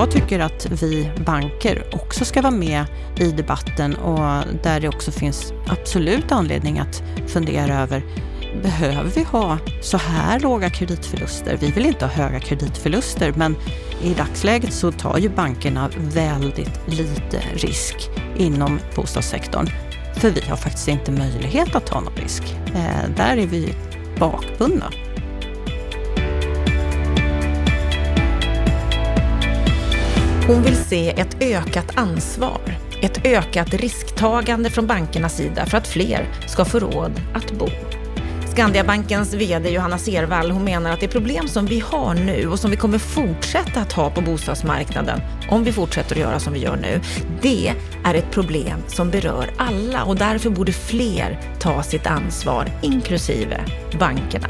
jag tycker att vi banker också ska vara med i debatten och där det också finns absolut anledning att fundera över Behöver vi ha så här låga kreditförluster? Vi vill inte ha höga kreditförluster, men i dagsläget så tar ju bankerna väldigt lite risk inom bostadssektorn. För vi har faktiskt inte möjlighet att ta någon risk. Eh, där är vi bakbundna. Hon vill se ett ökat ansvar, ett ökat risktagande från bankernas sida för att fler ska få råd att bo. Skandiabankens VD Johanna Servall hon menar att det problem som vi har nu och som vi kommer fortsätta att ha på bostadsmarknaden om vi fortsätter att göra som vi gör nu, det är ett problem som berör alla och därför borde fler ta sitt ansvar, inklusive bankerna.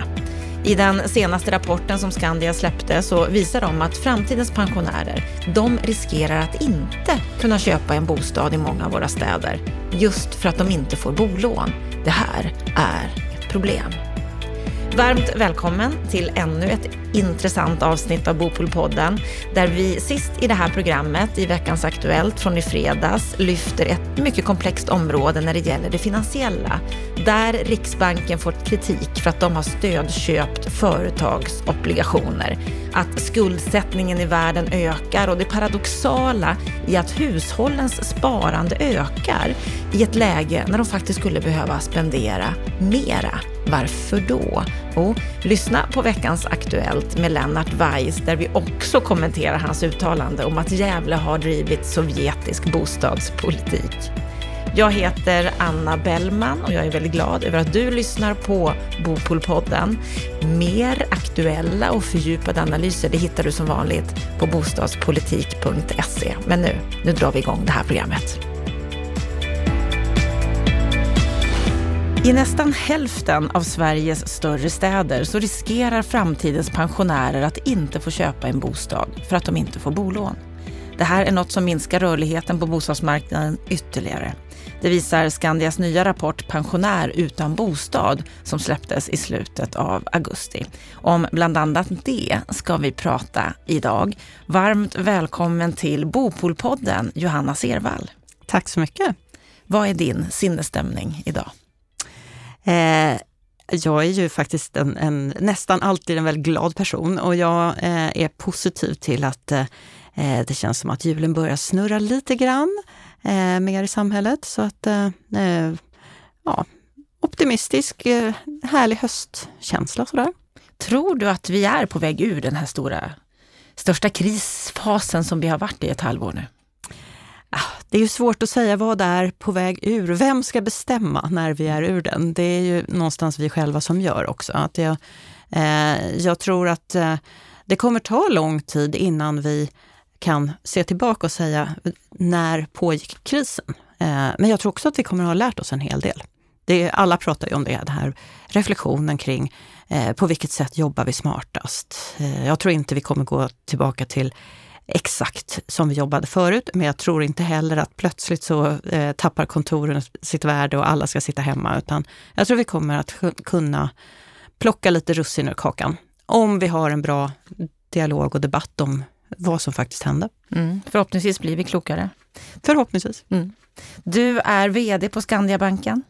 I den senaste rapporten som Skandia släppte så visar de att framtidens pensionärer, de riskerar att inte kunna köpa en bostad i många av våra städer just för att de inte får bolån. Det här är ett problem. Varmt välkommen till ännu ett intressant avsnitt av Bopolpodden där vi sist i det här programmet i veckans Aktuellt från i fredags lyfter ett mycket komplext område när det gäller det finansiella. Där Riksbanken fått kritik för att de har stödköpt företagsobligationer. Att skuldsättningen i världen ökar och det paradoxala i att hushållens sparande ökar i ett läge när de faktiskt skulle behöva spendera mera. Varför då? Och lyssna på veckans Aktuellt med Lennart Weiss där vi också kommenterar hans uttalande om att Gävle har drivit sovjetisk bostadspolitik. Jag heter Anna Bellman och jag är väldigt glad över att du lyssnar på Bopolpodden. Mer aktuella och fördjupade analyser det hittar du som vanligt på bostadspolitik.se. Men nu, nu drar vi igång det här programmet. I nästan hälften av Sveriges större städer så riskerar framtidens pensionärer att inte få köpa en bostad för att de inte får bolån. Det här är något som minskar rörligheten på bostadsmarknaden ytterligare. Det visar Skandias nya rapport Pensionär utan bostad som släpptes i slutet av augusti. Om bland annat det ska vi prata idag. Varmt välkommen till Bopolpodden Johanna Servall. Tack så mycket. Vad är din sinnesstämning idag? Eh, jag är ju faktiskt en, en, nästan alltid en väldigt glad person och jag eh, är positiv till att eh, det känns som att hjulen börjar snurra lite grann eh, mer i samhället. Så att, eh, eh ja, optimistisk, eh, härlig höstkänsla sådär. Tror du att vi är på väg ur den här stora, största krisfasen som vi har varit i ett halvår nu? Ah, det är ju svårt att säga vad är på väg ur. Vem ska bestämma när vi är ur den? Det är ju någonstans vi själva som gör också. Att jag, eh, jag tror att eh, det kommer ta lång tid innan vi kan se tillbaka och säga när pågick krisen? Eh, men jag tror också att vi kommer att ha lärt oss en hel del. Det, alla pratar ju om det, den här reflektionen kring eh, på vilket sätt jobbar vi smartast? Eh, jag tror inte vi kommer gå tillbaka till exakt som vi jobbade förut, men jag tror inte heller att plötsligt så eh, tappar kontoren sitt värde och alla ska sitta hemma, utan jag tror vi kommer att kunna plocka lite russin ur kakan. Om vi har en bra dialog och debatt om vad som faktiskt hände. Mm. Förhoppningsvis blir vi klokare. Förhoppningsvis. Mm. Du är VD på Skandiabanken.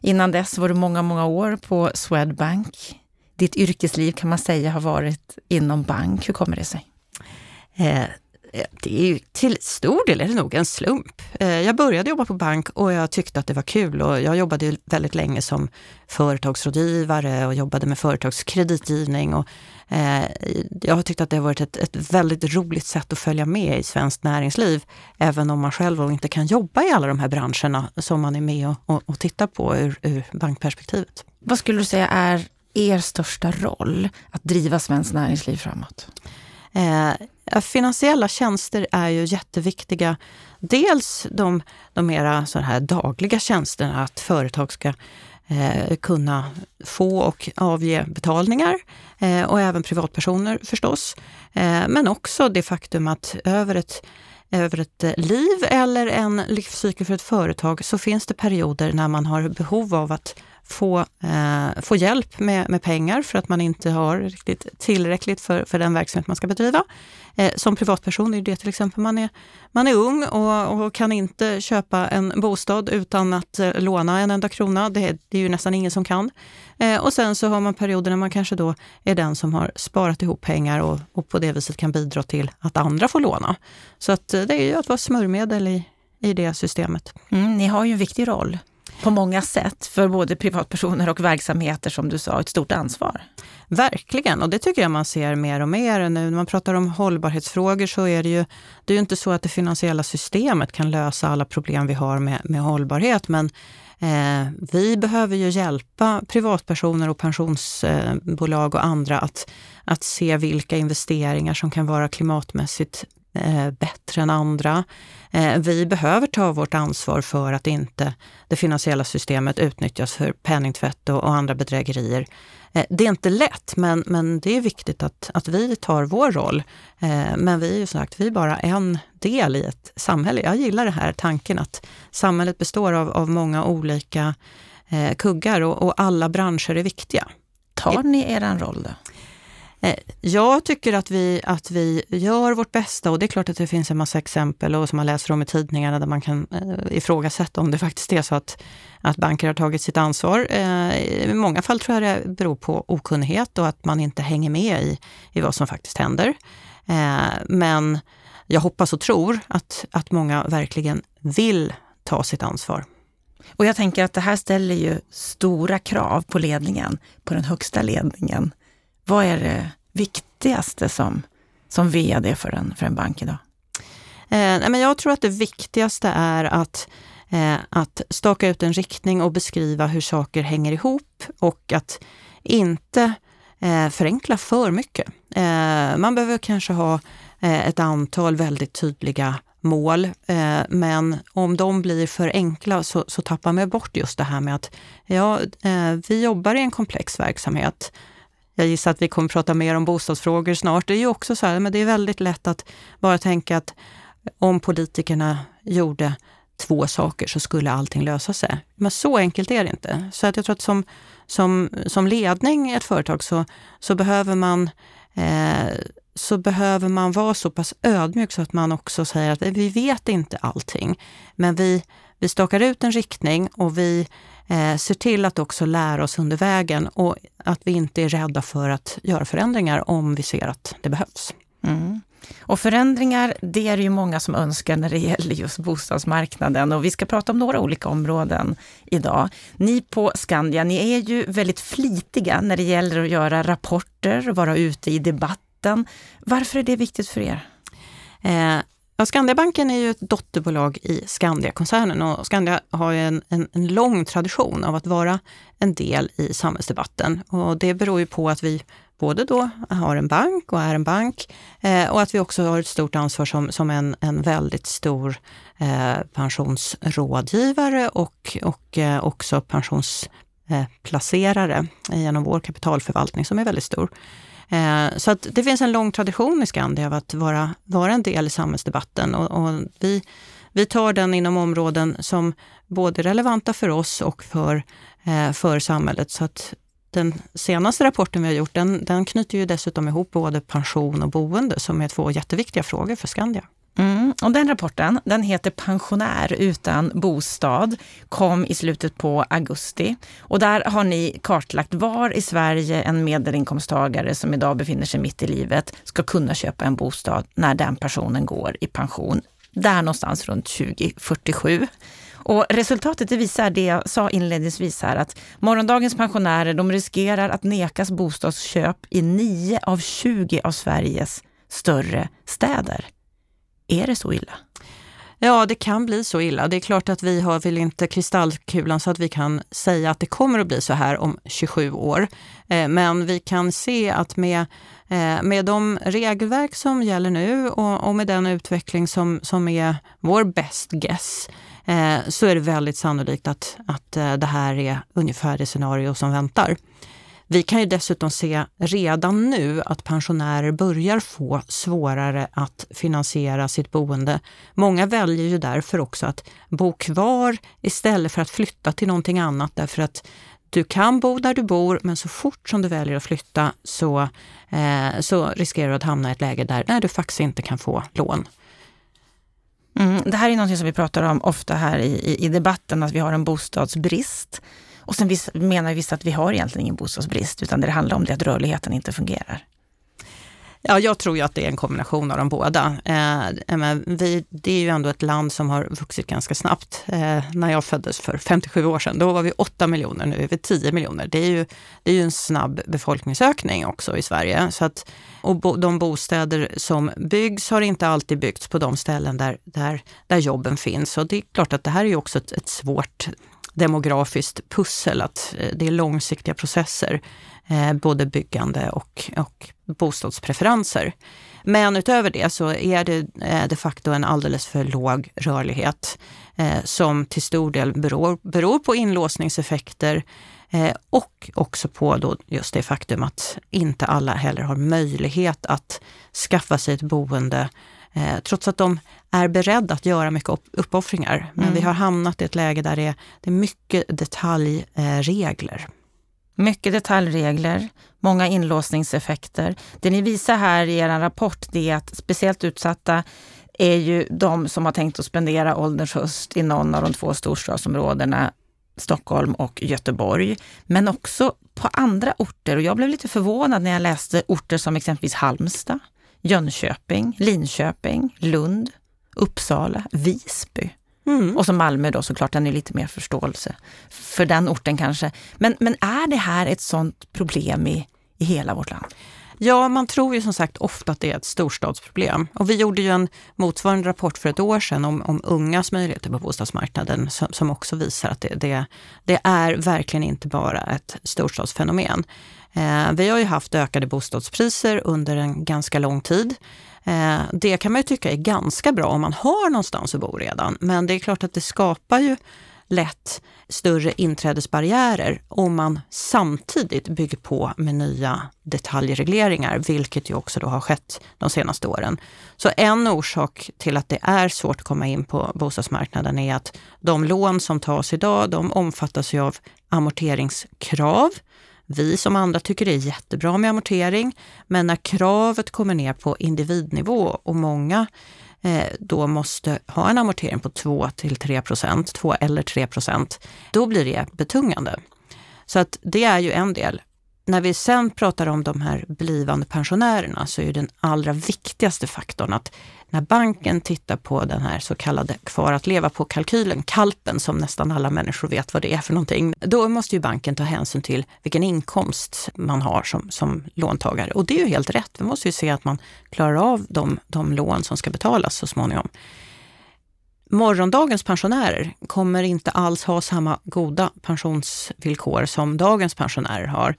Innan dess var du många, många år på Swedbank. Ditt yrkesliv kan man säga har varit inom bank. Hur kommer det sig? Eh, det är ju till stor del är det nog en slump. Eh, jag började jobba på bank och jag tyckte att det var kul och jag jobbade väldigt länge som företagsrådgivare och jobbade med företagskreditgivning. Och, eh, jag har tyckt att det har varit ett, ett, väldigt roligt sätt att följa med i svenskt näringsliv, även om man själv inte kan jobba i alla de här branscherna som man är med och, och, och tittar på ur, ur bankperspektivet. Vad skulle du säga är er största roll att driva svenskt näringsliv framåt? Eh, finansiella tjänster är ju jätteviktiga. Dels de, de mera så här dagliga tjänsterna, att företag ska eh, kunna få och avge betalningar eh, och även privatpersoner förstås. Eh, men också det faktum att över ett över ett eh, liv eller en livscykel för ett företag så finns det perioder när man har behov av att få, eh, få hjälp med, med pengar för att man inte har riktigt tillräckligt för, för den verksamhet man ska bedriva. Eh, som privatperson är det till exempel, man är, man är ung och, och kan inte köpa en bostad utan att eh, låna en enda krona. Det, det, är ju nästan ingen som kan. Eh, och sen så har man perioder när man kanske då är den som har sparat ihop pengar och, och på det viset kan bidra till att andra får låna. Så att eh, det är ju att vara smörjmedel i, i det systemet. Mm, ni har ju en viktig roll på många sätt för både privatpersoner och verksamheter som du sa, ett stort ansvar. Verkligen, och det tycker jag man ser mer och mer nu. När man pratar om hållbarhetsfrågor så är det ju, det är ju inte så att det finansiella systemet kan lösa alla problem vi har med, med hållbarhet, men eh, vi behöver ju hjälpa privatpersoner och pensionsbolag och andra att, att se vilka investeringar som kan vara klimatmässigt Eh, bättre än andra. Eh, vi behöver ta vårt ansvar för att inte det finansiella systemet utnyttjas för penningtvätt och, andra bedrägerier. Eh, det är inte lätt, men, men det är viktigt att, att vi tar vår roll. Men vi är ju som sagt, vi är bara en del i ett samhälle. Jag gillar den här tanken att samhället består av, av många olika kuggar och, och alla branscher är viktiga. Tar ni er roll då? Eh, jag tycker att vi, att vi gör vårt bästa och det är klart att det finns en massa exempel och som man läser om i tidningarna där man kan eh, ifrågasätta om det faktiskt är så att, att banker har tagit sitt ansvar. Eh, I många fall tror jag det beror på okunnighet och att man inte hänger med i, i vad som faktiskt händer. Men jag hoppas och tror att, att många verkligen vill ta sitt ansvar. Och jag tänker att det här ställer ju stora krav på ledningen, på den högsta ledningen. Vad är det viktigaste som, som vd för en, för en bank idag? Eh, men jag tror att det viktigaste är att, eh, att staka ut en riktning och beskriva hur saker hänger ihop och att inte eh, förenkla för mycket. Eh, man behöver kanske ha eh, ett antal väldigt tydliga mål, eh, men om de blir för enkla så, så tappar man bort just det här med att ja, eh, vi jobbar i en komplex verksamhet jag gissar att vi kommer prata mer om bostadsfrågor snart. Det är ju också så här, men det är väldigt lätt att bara tänka att om politikerna gjorde två saker så skulle allting lösa sig. Men så enkelt är det inte. Så att jag tror att som, som, som ledning i ett företag så, så, behöver man, eh, så behöver man vara så pass ödmjuk så att man också säger att vi vet inte allting, men vi, vi stakar ut en riktning och vi eh, ser till att också lära oss under vägen och att vi inte är rädda för att göra förändringar om vi ser att det behövs. Mm. Och förändringar, det är det ju många som önskar när det gäller just bostadsmarknaden och vi ska prata om några olika områden idag. Ni på Skandia, ni är ju väldigt flitiga när det gäller att göra rapporter, vara ute i debatten. Varför är det viktigt för er? Eh, Ja, Skandiabanken är ju ett dotterbolag i Skandiakoncernen och Skandia har ju en, en, en, lång tradition av att vara en del i samhällsdebatten. Och det beror ju på att vi både då har en bank och är en bank eh, och att vi också har ett stort ansvar som, som en, en väldigt stor eh, pensionsrådgivare och, och eh, också pensionsplacerare eh, genom vår kapitalförvaltning som är väldigt stor. Eh, så att det finns en lång tradition i Skandia av att vara, vara en del i samhällsdebatten och, och vi, vi tar den inom områden som både är relevanta för oss och för, eh, för samhället. Så att den senaste rapporten vi har gjort, den, den knyter ju dessutom ihop både pension och boende som är två jätteviktiga frågor för Skandia. Mm. Och den rapporten, den heter Pensionär utan bostad, kom i slutet på augusti. Och där har ni kartlagt var i Sverige en medelinkomsttagare som idag befinner sig mitt i livet ska kunna köpa en bostad när den personen går i pension. Där någonstans runt 2047. Och resultatet det visar det jag sa inledningsvis här, att morgondagens pensionärer de riskerar att nekas bostadsköp i 9 av 20 av Sveriges större städer. Är det så illa? Ja, det kan bli så illa. Det är klart att vi har väl inte kristallkulan så att vi kan säga att det kommer att bli så här om 27 år. Eh, men vi kan se att med, eh, med de regelverk som gäller nu och, med den utveckling som, som är vår best guess eh, så är det väldigt sannolikt att, att det här är ungefär det scenario som väntar. Vi kan ju dessutom se redan nu att pensionärer börjar få svårare att finansiera sitt boende. Många väljer ju därför också att bo kvar istället för att flytta till någonting annat därför att du kan bo där du bor, men så fort som du väljer att flytta så, eh, så riskerar du att hamna i ett läge där, där du faktiskt inte kan få lån. Mm, det här är något som vi pratar om ofta här i, i, i debatten, att vi har en bostadsbrist. Och sen menar vissa att vi har egentligen ingen bostadsbrist, utan det handlar om det att rörligheten inte fungerar. Ja, jag tror ju att det är en kombination av de båda. Eh, men vi, det är ju ändå ett land som har vuxit ganska snabbt. Eh, när jag föddes för 57 år sedan, då var vi 8 miljoner, nu är vi 10 miljoner. Det är ju, det är ju en snabb befolkningsökning också i Sverige. Så att, och bo, de bostäder som byggs har inte alltid byggts på de ställen där, där, där jobben finns. Och det är klart att det här är ju också ett, ett svårt demografiskt pussel, att eh, det är långsiktiga processer, eh, både byggande och, och bostadspreferenser. Men utöver det så är det eh, de facto en alldeles för låg rörlighet som till stor del beror, beror på inlåsningseffekter och också på då just det faktum att inte alla heller har möjlighet att skaffa sig ett boende Eh, trots att de är beredda att göra mycket uppoffringar. Men mm. vi har hamnat i ett läge där det är, det är mycket detaljregler. Mycket detaljregler, många inlåsningseffekter. Det ni visar här i er rapport det är att speciellt utsatta är ju de som har tänkt att spendera ålderns höst i någon av de två storstadsområdena Stockholm och Göteborg, men också på andra orter. Och jag blev lite förvånad när jag läste orter som exempelvis Halmstad, Jönköping, Linköping, Lund, Uppsala, Visby. Mm. Och så Malmö då såklart, den är lite mer förståelse för den orten kanske. Men, men är det här ett sånt problem i, i hela vårt land? Ja, man tror ju som sagt ofta att det är ett storstadsproblem. Och vi gjorde ju en motsvarande rapport för ett år sedan om, om ungas möjligheter på bostadsmarknaden som, som också visar att det, det, det, är verkligen inte bara ett storstadsfenomen. Eh, vi har ju haft ökade bostadspriser under en ganska lång tid. Eh, det kan man ju tycka är ganska bra om man har någonstans att bo redan, men det är klart att det skapar ju lätt större inträdesbarriärer om man samtidigt bygger på med nya detaljregleringar, vilket ju också då har skett de senaste åren. Så en orsak till att det är svårt att komma in på bostadsmarknaden är att de lån som tas idag, de omfattas ju av amorteringskrav vi som andra tycker det är jättebra med amortering, men när kravet kommer ner på individnivå och många eh, då måste ha en amortering på 2 till 3 procent, 2 eller 3 procent, då blir det betungande. Så att det är ju en del. När vi sen pratar om de här blivande pensionärerna så är den allra viktigaste faktorn att när banken tittar på den här så kallade kvar att leva på-kalkylen, kalpen som nästan alla människor vet vad det är för någonting, då måste ju banken ta hänsyn till vilken inkomst man har som, som låntagare. Och det är ju helt rätt. Vi måste ju se att man klarar av de, de lån som ska betalas så småningom. Morgondagens pensionärer kommer inte alls ha samma goda pensionsvillkor som dagens pensionärer har.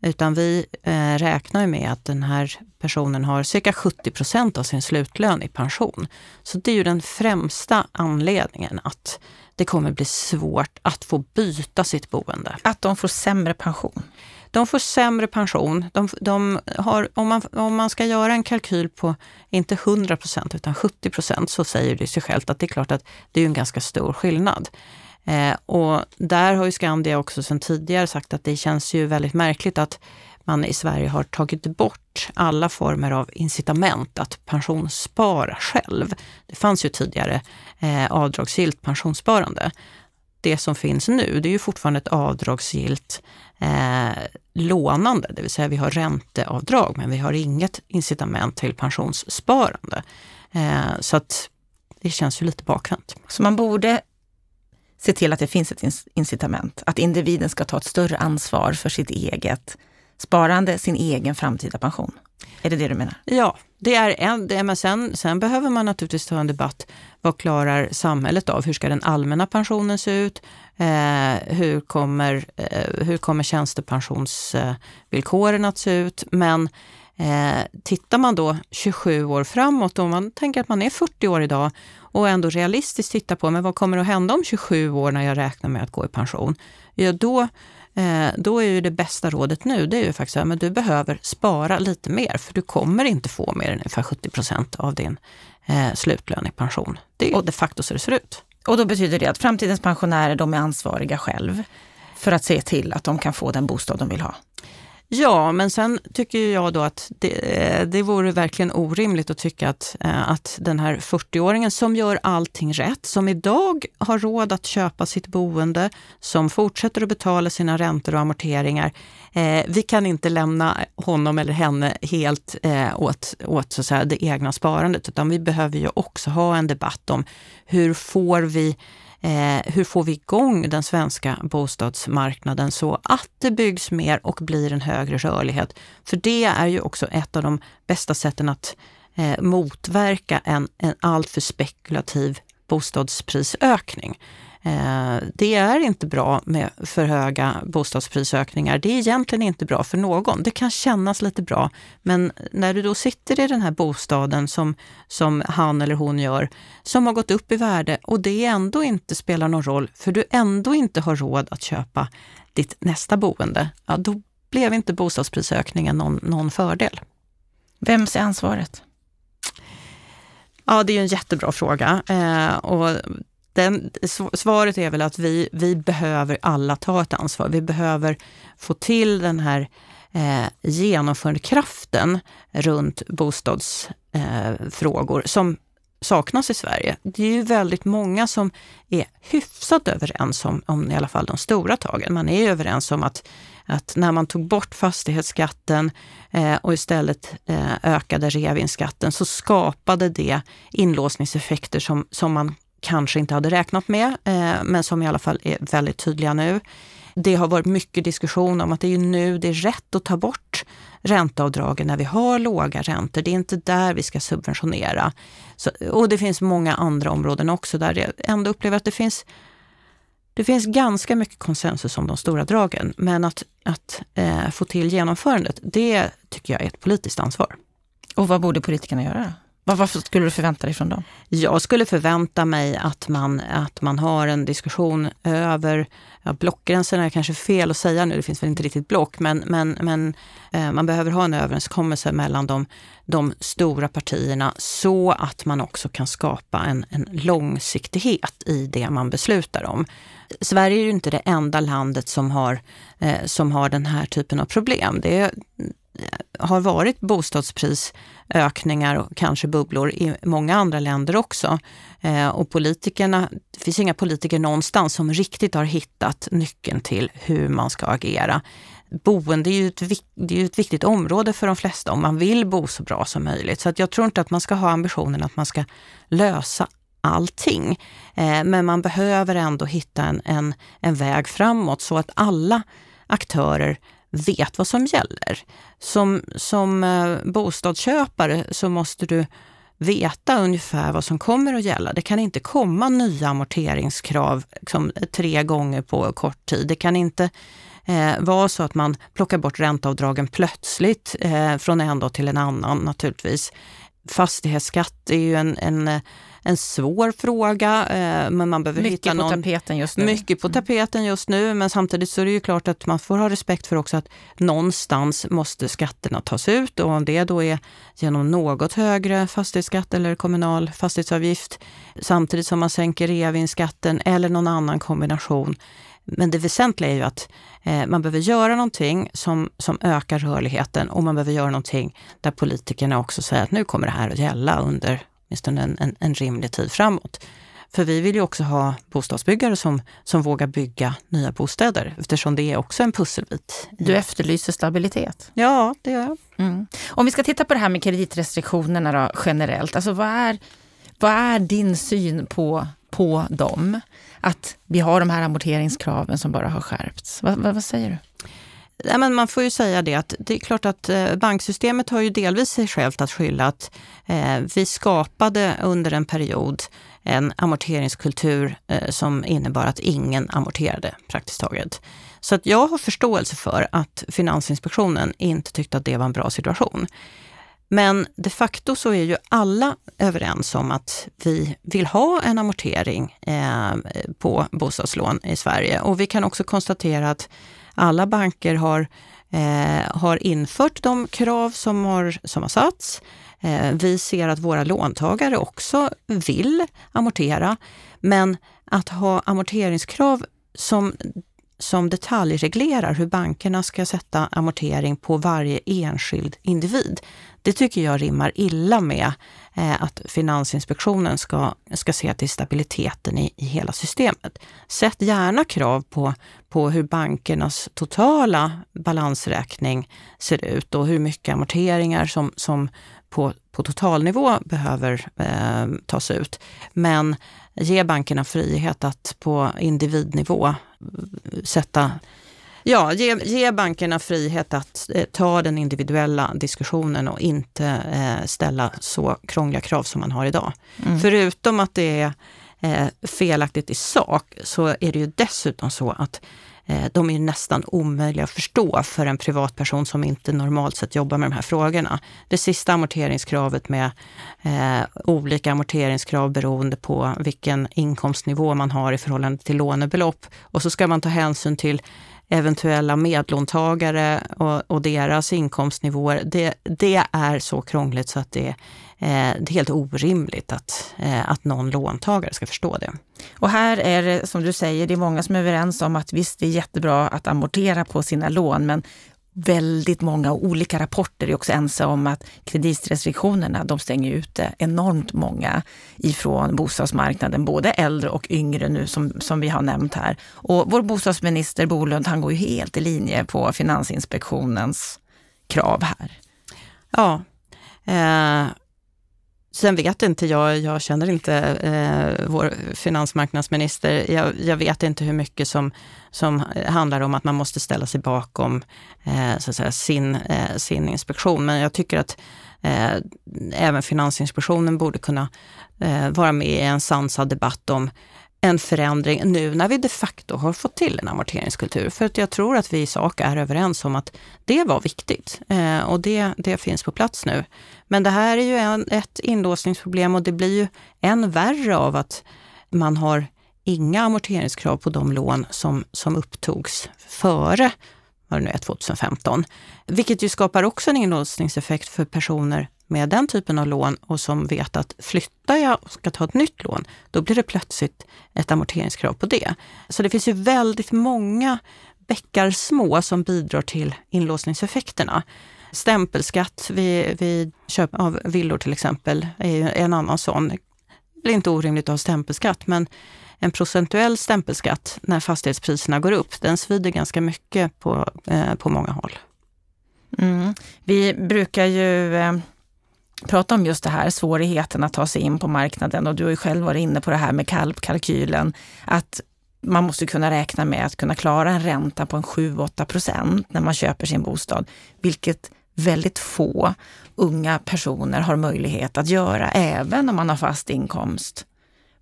Utan vi eh, räknar med att den här personen har cirka 70 procent av sin slutlön i pension. Så det är ju den främsta anledningen att det kommer bli svårt att få byta sitt boende. Att de får sämre pension? De får sämre pension. De, de har, om, man, om man ska göra en kalkyl på inte 100 procent utan 70 procent så säger det sig självt att det är klart att det är en ganska stor skillnad. Eh, och där har ju Skandia också sedan tidigare sagt att det känns ju väldigt märkligt att man i Sverige har tagit bort alla former av incitament att pensionsspara själv. Det fanns ju tidigare eh, avdragsgillt pensionssparande. Det som finns nu, det är ju fortfarande ett avdragsgillt eh, lånande, det vill säga vi har ränteavdrag, men vi har inget incitament till pensionssparande. Eh, så att det känns ju lite bakvänt. Så man borde se till att det finns ett incitament, att individen ska ta ett större ansvar för sitt eget sparande, sin egen framtida pension. Är det det du menar? Ja, det är en, det, men sen, sen behöver man naturligtvis ta en debatt. Vad klarar samhället av? Hur ska den allmänna pensionen se ut? Eh, hur, kommer, eh, hur kommer tjänstepensionsvillkoren att se ut? Men eh, tittar man då 27 år framåt, om man tänker att man är 40 år idag och ändå realistiskt tittar på men vad kommer att hända om 27 år när jag räknar med att gå i pension? Ja, då Eh, då är ju det bästa rådet nu, det är ju faktiskt att du behöver spara lite mer, för du kommer inte få mer än ungefär 70 procent av din eh, slutlön i pension. Det är ju de facto så det ser ut. Och då betyder det att framtidens pensionärer, de är ansvariga själv för att se till att de kan få den bostad de vill ha. Ja, men sen tycker jag då att det, eh, det vore verkligen orimligt att tycka att, eh, att den här 40-åringen som gör allting rätt, som idag har råd att köpa sitt boende, som fortsätter att betala sina räntor och amorteringar, eh, vi kan inte lämna honom eller henne helt eh, åt, åt så att säga, det egna sparandet, utan vi behöver ju också ha en debatt om hur får vi Eh, hur får vi igång den svenska bostadsmarknaden så att det byggs mer och blir en högre rörlighet? För det är ju också ett av de bästa sätten att eh, motverka en, en alltför spekulativ bostadsprisökning. Eh, det är inte bra med för höga bostadsprisökningar. Det är egentligen inte bra för någon. Det kan kännas lite bra, men när du då sitter i den här bostaden som, som han eller hon gör, som har gått upp i värde och det ändå inte spelar någon roll, för du ändå inte har råd att köpa ditt nästa boende, ja, då blev inte bostadsprisökningen någon, någon fördel. Vems är ansvaret? Ja, det är en jättebra fråga. Eh, och den, svaret är väl att vi, vi behöver alla ta ett ansvar. Vi behöver få till den här eh, genomförandekraften runt bostadsfrågor eh, som saknas i Sverige. Det är ju väldigt många som är hyfsat överens om, om i alla fall de stora tagen. Man är överens om att, att när man tog bort fastighetsskatten eh, och istället eh, ökade reavinstskatten så skapade det inlåsningseffekter som, som man kanske inte hade räknat med, eh, men som i alla fall är väldigt tydliga nu. Det har varit mycket diskussion om att det är nu det är rätt att ta bort ränteavdragen när vi har låga räntor. Det är inte där vi ska subventionera. Så, och det finns många andra områden också där jag ändå upplever att det finns det finns ganska mycket konsensus om de stora dragen, men att, att eh, få till genomförandet, det tycker jag är ett politiskt ansvar. Och vad borde politikerna göra? Varför skulle du förvänta dig från dem? Jag skulle förvänta mig att man, att man har en diskussion över ja, blockgränserna är kanske fel att säga nu, det finns väl inte riktigt block, men, men, men eh, man behöver ha en överenskommelse mellan de, de stora partierna så att man också kan skapa en, en långsiktighet i det man beslutar om. Sverige är ju inte det enda landet som har, eh, som har den här typen av problem. Det är, har varit bostadsprisökningar och kanske bubblor i många andra länder också. Eh, och politikerna, det finns inga politiker någonstans som riktigt har hittat nyckeln till hur man ska agera. Boende är ju ett, det är ett viktigt område för de flesta om man vill bo så bra som möjligt. Så att jag tror inte att man ska ha ambitionen att man ska lösa allting. Eh, men man behöver ändå hitta en, en, en väg framåt så att alla aktörer vet vad som gäller. Som, som eh, bostadsköpare så måste du veta ungefär vad som kommer att gälla. Det kan inte komma nya amorteringskrav liksom, tre gånger på kort tid. Det kan inte eh, vara så att man plockar bort ränteavdragen plötsligt eh, från en dag till en annan naturligtvis. Fastighetsskatt är ju en, en eh, en svår fråga. Eh, men man behöver mycket hitta någon, på tapeten just nu. Mycket på mm. tapeten just nu, men samtidigt så är det ju klart att man får ha respekt för också att någonstans måste skatterna tas ut och om det då är genom något högre fastighetsskatt eller kommunal fastighetsavgift samtidigt som man sänker reavinstskatten eller någon annan kombination. Men det väsentliga är ju att eh, man behöver göra någonting som, som ökar rörligheten och man behöver göra någonting där politikerna också säger att nu kommer det här att gälla under åtminstone en, en, en rimlig tid framåt. För vi vill ju också ha bostadsbyggare som, som vågar bygga nya bostäder eftersom det är också en pusselbit. Du efterlyser stabilitet? Ja, det gör jag. Mm. Om vi ska titta på det här med kreditrestriktionerna då, generellt, alltså vad är, vad är din syn på, på dem? Att vi har de här amorteringskraven som bara har skärpts. Vad, vad, vad säger du? Ja, men man får ju säga det att det är klart att eh, banksystemet har ju delvis sig självt att skylla att eh, vi skapade under en period en amorteringskultur eh, som innebar att ingen amorterade praktiskt taget. Så att jag har förståelse för att Finansinspektionen inte tyckte att det var en bra situation. Men de facto så är ju alla överens om att vi vill ha en amortering eh, på bostadslån i Sverige och vi kan också konstatera att alla banker har, eh, har infört de krav som har, som har satts. Eh, vi ser att våra låntagare också vill amortera, men att ha amorteringskrav som som detaljreglerar hur bankerna ska sätta amortering på varje enskild individ. Det tycker jag rimmar illa med eh, att Finansinspektionen ska, ska se till stabiliteten i, i hela systemet. Sätt gärna krav på, på hur bankernas totala balansräkning ser ut och hur mycket amorteringar som, som på, på totalnivå behöver eh, tas ut. Men ge bankerna frihet att på individnivå eh, sätta Ja, ge, ge bankerna frihet att eh, ta den individuella diskussionen och inte eh, ställa så krångliga krav som man har idag. Mm. Förutom att det är eh, felaktigt i sak så är det ju dessutom så att Eh, de är nästan omöjliga att förstå för en privatperson som inte normalt sett jobbar med de här frågorna. Det sista amorteringskravet med eh, olika amorteringskrav beroende på vilken inkomstnivå man har i förhållande till lånebelopp. Och så ska man ta hänsyn till eventuella medlåntagare och, och deras inkomstnivåer. Det, det, är så krångligt så att det, eh, det är helt orimligt att, eh, att någon låntagare ska förstå det. Och här är det som du säger, det är många som är överens om att visst, det är jättebra att amortera på sina lån, men väldigt många olika rapporter är också ense om att kreditrestriktionerna de stänger ute enormt många ifrån bostadsmarknaden, både äldre och yngre nu som, som vi har nämnt här. Och vår bostadsminister Bolund han går ju helt i linje på Finansinspektionens krav här. Ja, eh, Sen vet inte jag, jag känner inte eh, vår finansmarknadsminister. Jag, jag, vet inte hur mycket som, som handlar om att man måste ställa sig bakom eh, så att säga, sin, eh, sin inspektion. Men jag tycker att eh, även Finansinspektionen borde kunna eh, vara med i en sansad debatt om en förändring nu när vi de facto har fått till en amorteringskultur. För att jag tror att vi i sak är överens om att det var viktigt eh, och det, det finns på plats nu. Men det här är ju en, ett inlåsningsproblem och det blir ju än värre av att man har inga amorteringskrav på de lån som, som upptogs före vad det nu är, 2015. Vilket ju skapar också en inlåsningseffekt för personer med den typen av lån och som vet att flyttar jag och ska ta ett nytt lån, då blir det plötsligt ett amorteringskrav på det. Så det finns ju väldigt många bäckar små som bidrar till inlåsningseffekterna. Stämpelskatt vid, vid köp av villor till exempel är en annan sån. Det är inte orimligt att ha stämpelskatt, men en procentuell stämpelskatt när fastighetspriserna går upp, den svider ganska mycket på, eh, på många håll. Mm. Vi brukar ju eh, prata om just det här, svårigheten att ta sig in på marknaden och du har ju själv varit inne på det här med kalkylen, att man måste kunna räkna med att kunna klara en ränta på en 7-8 procent när man köper sin bostad, vilket väldigt få unga personer har möjlighet att göra, även om man har fast inkomst.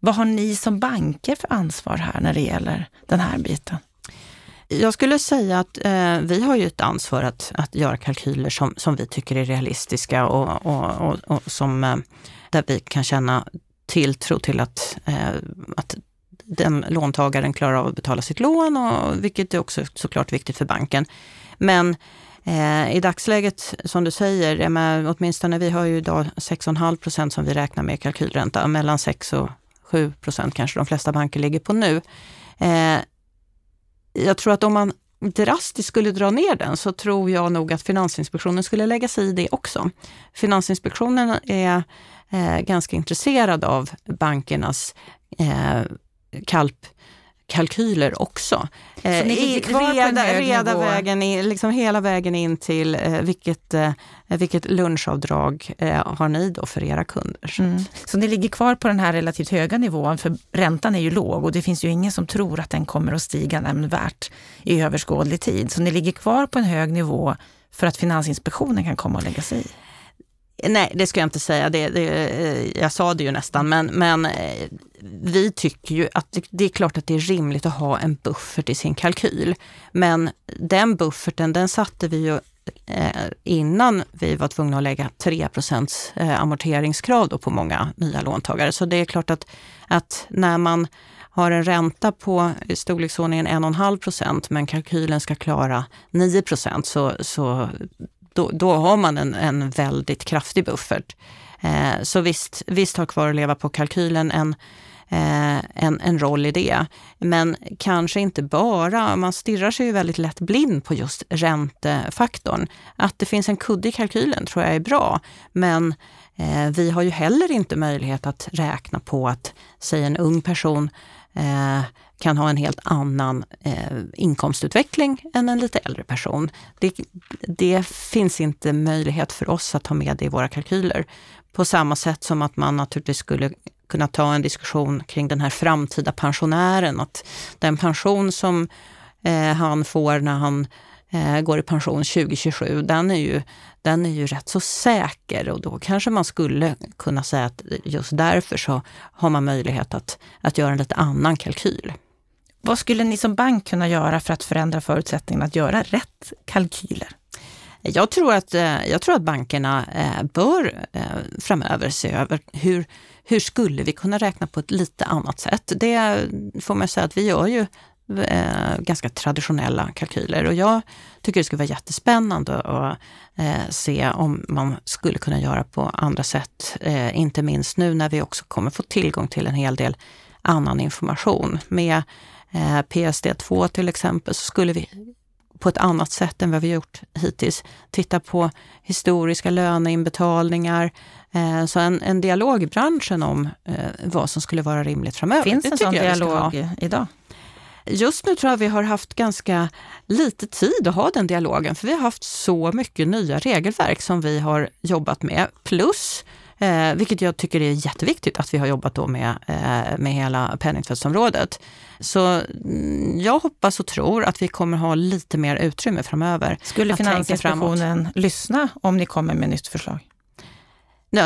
Vad har ni som banker för ansvar här när det gäller den här biten? Jag skulle säga att eh, vi har ju ett ansvar att, att göra kalkyler som, som vi tycker är realistiska och, och, och, och som, eh, där vi kan känna tilltro till att, eh, att den låntagaren klarar av att betala sitt lån, och, vilket är också såklart viktigt för banken. Men eh, i dagsläget, som du säger, med, åtminstone vi har ju idag 6,5 procent som vi räknar med kalkylränta, mellan 6 och 7 procent kanske de flesta banker ligger på nu. Eh, jag tror att om man drastiskt skulle dra ner den så tror jag nog att Finansinspektionen skulle lägga sig i det också. Finansinspektionen är eh, ganska intresserad av bankernas eh, kalp kalkyler också. Så ni ligger kvar reda, reda vägen in, liksom hela vägen in till eh, vilket, eh, vilket lunchavdrag eh, har ni då för era kunder. Mm. Så ni ligger kvar på den här relativt höga nivån, för räntan är ju låg och det finns ju ingen som tror att den kommer att stiga nämnvärt i överskådlig tid. Så ni ligger kvar på en hög nivå för att Finansinspektionen kan komma och lägga sig i? Nej, det ska jag inte säga. Det, det, eh, jag sa det ju nästan, men, men eh, vi tycker ju att det, det, är klart att det är rimligt att ha en buffert i sin kalkyl. Men den bufferten, den satte vi ju eh, innan vi var tvungna att lägga 3 amorteringskrav då på många nya låntagare. Så det är klart att, att när man har en ränta på i storleksordningen 1,5 procent men kalkylen ska klara 9 procent så, så då, då har man en, en väldigt kraftig buffert. Eh, så visst, visst har kvar att leva på kalkylen en, eh, en, en roll i det. Men kanske inte bara, man stirrar sig ju väldigt lätt blind på just räntefaktorn. Att det finns en kudde i kalkylen tror jag är bra, men eh, vi har ju heller inte möjlighet att räkna på att, säg en ung person eh, kan ha en helt annan eh, inkomstutveckling än en lite äldre person. Det, det, finns inte möjlighet för oss att ta med det i våra kalkyler. På samma sätt som att man naturligtvis skulle kunna ta en diskussion kring den här framtida pensionären. Att den pension som eh, han får när han eh, går i pension 2027, den är, ju, den är ju rätt så säker och då kanske man skulle kunna säga att just därför så har man möjlighet att, att göra en lite annan kalkyl. Vad skulle ni som bank kunna göra för att förändra förutsättningarna att göra rätt kalkyler? Jag tror att, eh, jag tror att bankerna eh, bör eh, framöver se över hur, hur skulle vi kunna räkna på ett lite annat sätt. Det får man säga att vi gör ju ganska traditionella kalkyler och jag tycker det skulle vara jättespännande att se om man skulle kunna göra på andra sätt. Inte minst nu när vi också kommer få tillgång till en hel del annan information. Med PSD2 till exempel så skulle vi på ett annat sätt än vad vi gjort hittills. Titta på historiska löneinbetalningar. Eh, så en, en dialog i branschen om eh, vad som skulle vara rimligt framöver. Finns det en sån dialog idag? Just nu tror jag vi har haft ganska lite tid att ha den dialogen, för vi har haft så mycket nya regelverk som vi har jobbat med. Plus Eh, vilket jag tycker är jätteviktigt att vi har jobbat då med, eh, med hela penningtvättsområdet. Så mm, jag hoppas och tror att vi kommer ha lite mer utrymme framöver. Skulle Finansinspektionen lyssna om ni kommer med nytt förslag?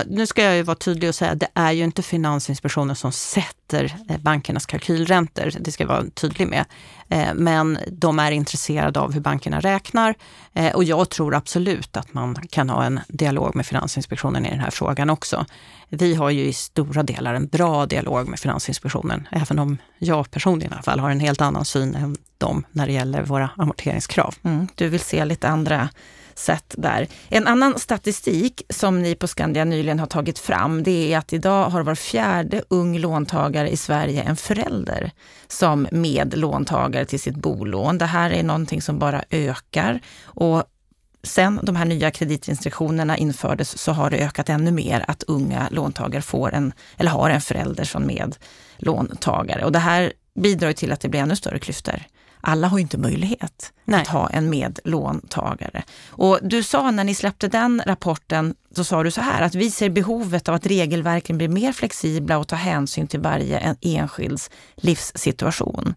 Nu ska jag ju vara tydlig och säga att det är ju inte Finansinspektionen som sätter eh, bankernas kalkylräntor. Det ska jag vara tydlig med. Eh, men de är intresserade av hur bankerna räknar eh, och jag tror absolut att man kan ha en dialog med Finansinspektionen i den här frågan också. Vi har ju i stora delar en bra dialog med Finansinspektionen, även om jag personligen i alla fall har en helt annan syn än dem när det gäller våra amorteringskrav. Mm, du vill se lite andra sätt där. En annan statistik som ni på Skandia nyligen har tagit fram, det är att idag har var fjärde ung låntagare i Sverige en förälder som medlåntagare till sitt bolån. Det här är någonting som bara ökar och sen de här nya kreditrestriktionerna infördes så har det ökat ännu mer att unga låntagare får en, eller har en förälder som medlåntagare. Och det här bidrar till att det blir ännu större klyftor alla har ju inte möjlighet Nej. att ha en medlåntagare. Och du sa när ni släppte den rapporten, så sa du så här att vi ser behovet av att regelverken blir mer flexibla och tar hänsyn till varje enskilds livssituation.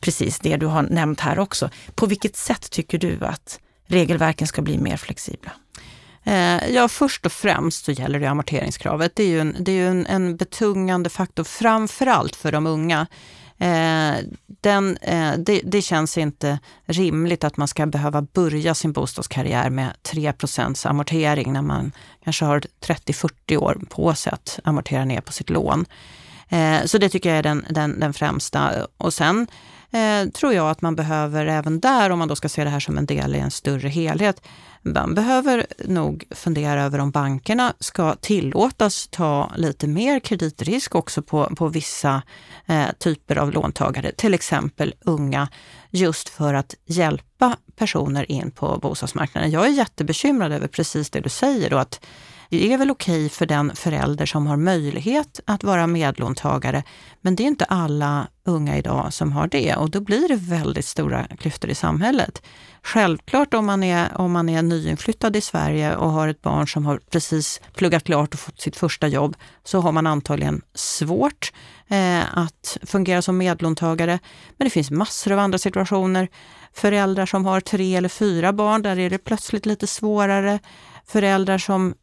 Precis det du har nämnt här också. På vilket sätt tycker du att regelverken ska bli mer flexibla? Eh, ja, först och främst så gäller det amorteringskravet. Det är ju en, det är en, en betungande faktor, framförallt för de unga. Eh, den, eh, det, det, känns inte rimligt att man ska behöva börja sin bostadskarriär med 3% amortering när man kanske har 30-40 år på sig att amortera ner på sitt lån. Eh, så det tycker jag är den, den, den främsta. Och sen eh, tror jag att man behöver även där, om man då ska se det här som en del i en större helhet, man behöver nog fundera över om bankerna ska tillåtas ta lite mer kreditrisk också på, på vissa eh, typer av låntagare, till exempel unga, just för att hjälpa personer in på bostadsmarknaden. Jag är jättebekymrad över precis det du säger då, att det är väl okej för den förälder som har möjlighet att vara medlåntagare, men det är inte alla unga idag som har det och då blir det väldigt stora klyftor i samhället. Självklart om man är, om man är nyinflyttad i Sverige och har ett barn som har precis pluggat klart och fått sitt första jobb, så har man antagligen svårt eh, att fungera som medlåntagare. Men det finns massor av andra situationer. Föräldrar som har tre eller fyra barn, där är det plötsligt lite svårare. Föräldrar som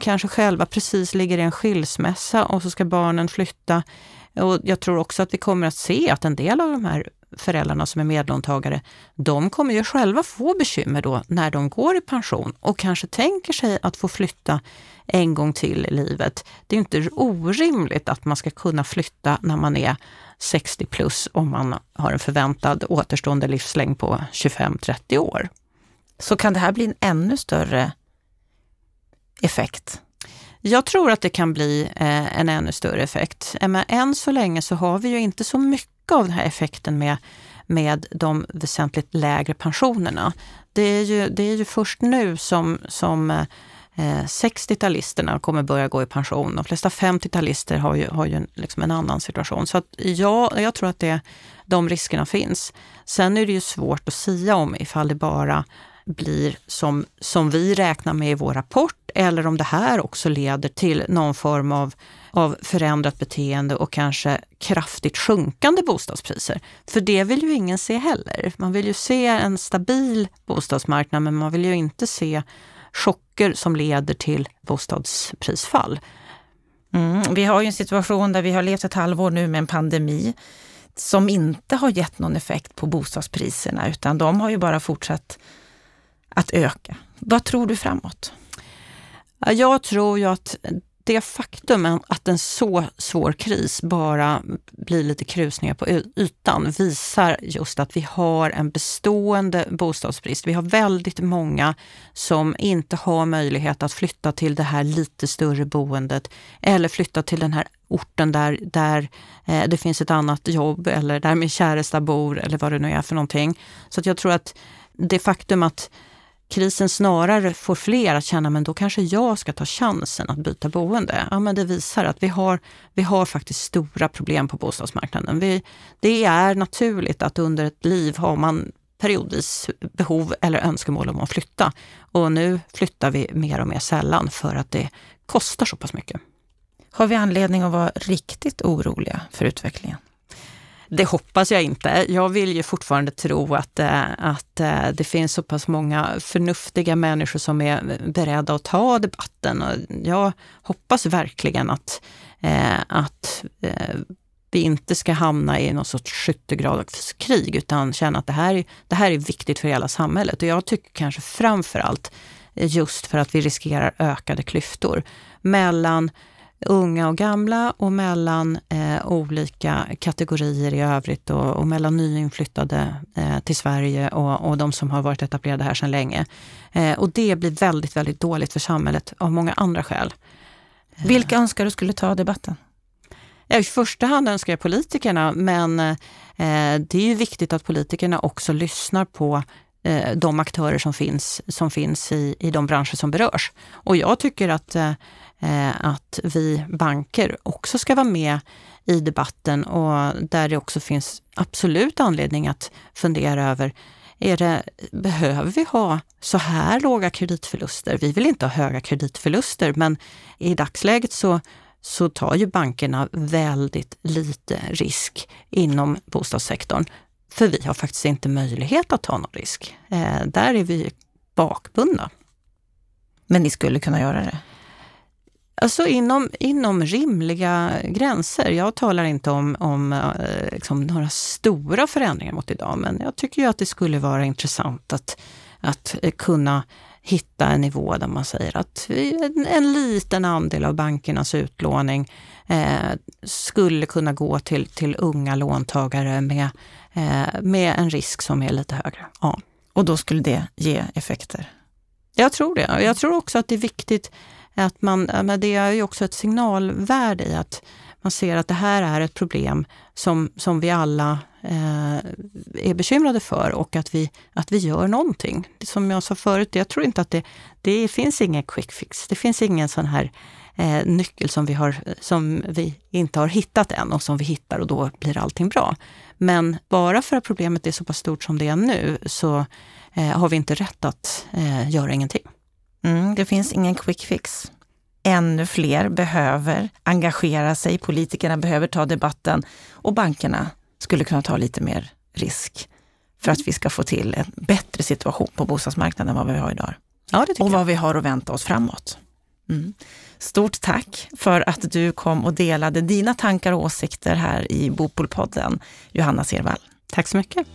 kanske själva precis ligger i en skilsmässa och så ska barnen flytta. Och jag tror också att vi kommer att se att en del av de här föräldrarna som är medlåntagare, de kommer ju själva få bekymmer då när de går i pension och kanske tänker sig att få flytta en gång till i livet. Det är inte orimligt att man ska kunna flytta när man är 60 plus om man har en förväntad återstående livslängd på 25-30 år. Så kan det här bli en ännu större effekt? Jag tror att det kan bli eh, en ännu större effekt. Eh, men än så länge så har vi ju inte så mycket av den här effekten med, med de väsentligt lägre pensionerna. Det är ju, det är ju först nu som, som eh, 60-talisterna kommer börja gå i pension. De flesta 50-talister har ju, har ju liksom en annan situation. Så att ja, jag tror att det, de riskerna finns. Sen är det ju svårt att säga om ifall det bara blir som, som vi räknar med i vår rapport eller om det här också leder till någon form av, av förändrat beteende och kanske kraftigt sjunkande bostadspriser. För det vill ju ingen se heller. Man vill ju se en stabil bostadsmarknad men man vill ju inte se chocker som leder till bostadsprisfall. Mm, vi har ju en situation där vi har levt ett halvår nu med en pandemi som inte har gett någon effekt på bostadspriserna utan de har ju bara fortsatt att öka. Vad tror du framåt? Jag tror ju att det faktum att en så svår kris bara blir lite krusningar på ytan visar just att vi har en bestående bostadsbrist. Vi har väldigt många som inte har möjlighet att flytta till det här lite större boendet eller flytta till den här orten där, där eh, det finns ett annat jobb eller där min käresta bor eller vad det nu är för någonting. Så att jag tror att det faktum att krisen snarare får fler att känna, men då kanske jag ska ta chansen att byta boende. Ja, men det visar att vi har, vi har faktiskt stora problem på bostadsmarknaden. Vi, det är naturligt att under ett liv har man periodvis behov eller önskemål om att flytta. Och nu flyttar vi mer och mer sällan för att det kostar så pass mycket. Har vi anledning att vara riktigt oroliga för utvecklingen? Det hoppas jag inte. Jag vill ju fortfarande tro att, eh, att eh, det finns så pass många förnuftiga människor som är beredda att ta debatten. Och jag hoppas verkligen att, eh, att vi inte ska hamna i någon sorts skyttegravskrig utan känna att det här, det här är viktigt för hela samhället. Och jag tycker kanske framför allt just för att vi riskerar ökade klyftor mellan unga och gamla och mellan eh, olika kategorier i övrigt och, och mellan nyinflyttade eh, till Sverige och, och de som har varit etablerade här sedan länge. Eh, och det blir väldigt, väldigt dåligt för samhället av många andra skäl. Vilka önskar du skulle ta debatten? I första hand önskar jag politikerna, men eh, det är ju viktigt att politikerna också lyssnar på eh, de aktörer som finns, som finns i, i de branscher som berörs. Och jag tycker att eh, Eh, Eh, att vi banker också ska vara med i debatten och där det också finns absolut anledning att fundera över är det, behöver vi ha så här låga kreditförluster? Vi vill inte ha höga kreditförluster, men i dagsläget så, så tar ju bankerna väldigt lite risk inom bostadssektorn. För vi har faktiskt inte möjlighet att ta någon risk. Eh, där är vi bakbundna. Men ni skulle kunna göra det? Alltså inom, inom rimliga gränser. Jag talar inte om, om eh, liksom några stora förändringar mot idag, men jag tycker ju att det skulle vara intressant att, att eh, kunna hitta en nivå där man säger att en, en liten andel av bankernas utlåning eh, skulle kunna gå till, till unga låntagare med, eh, med en risk som är lite högre. Ja. Och då skulle det ge effekter? Jag tror det. Jag tror också att det är viktigt att man, men det är ju också ett signalvärde i att man ser att det här är ett problem som, som vi alla eh, är bekymrade för och att vi, att vi gör någonting. Som jag sa förut, jag tror inte att det, det finns ingen quick fix. Det finns ingen sån här eh, nyckel som vi, har, som vi inte har hittat än och som vi hittar och då blir allting bra. Men bara för att problemet är så pass stort som det är nu så eh, har vi inte rätt att eh, göra ingenting. Mm, det finns ingen quick fix. Ännu fler behöver engagera sig, politikerna behöver ta debatten och bankerna skulle kunna ta lite mer risk för att vi ska få till en bättre situation på bostadsmarknaden än vad vi har idag. Ja, och vad vi har att vänta oss framåt. Mm. Stort tack för att du kom och delade dina tankar och åsikter här i Bopolpodden, Johanna Servall. Tack så mycket.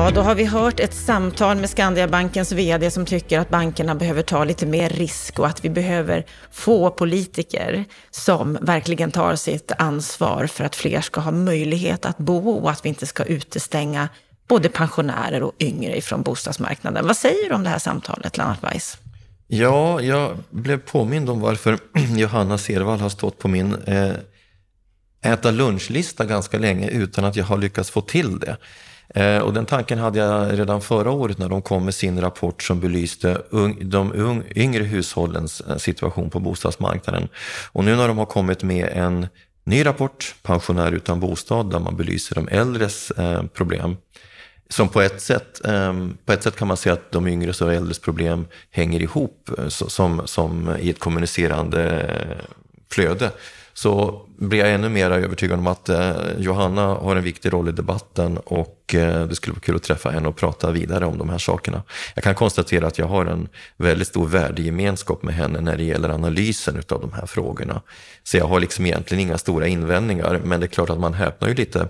Ja, då har vi hört ett samtal med Skandiabankens VD som tycker att bankerna behöver ta lite mer risk och att vi behöver få politiker som verkligen tar sitt ansvar för att fler ska ha möjlighet att bo och att vi inte ska utestänga både pensionärer och yngre ifrån bostadsmarknaden. Vad säger du om det här samtalet, Lennart Weiss? Ja, jag blev påmind om varför Johanna Servall har stått på min eh, äta lunchlista ganska länge utan att jag har lyckats få till det. Eh, och den tanken hade jag redan förra året när de kom med sin rapport som belyste de yngre hushållens eh, situation på bostadsmarknaden. Och nu när de har kommit med en ny rapport, Pensionär utan bostad, där man belyser de äldres eh, problem. Som på ett, sätt, ehm, på ett sätt kan man säga att de yngres och äldres problem hänger ihop som, som i ett kommunicerande flöde så blir jag ännu mer övertygad om att eh, Johanna har en viktig roll i debatten och eh, det skulle vara kul att träffa henne och prata vidare om de här sakerna. Jag kan konstatera att jag har en väldigt stor värdegemenskap med henne när det gäller analysen av de här frågorna. Så jag har liksom egentligen inga stora invändningar, men det är klart att man häpnar ju lite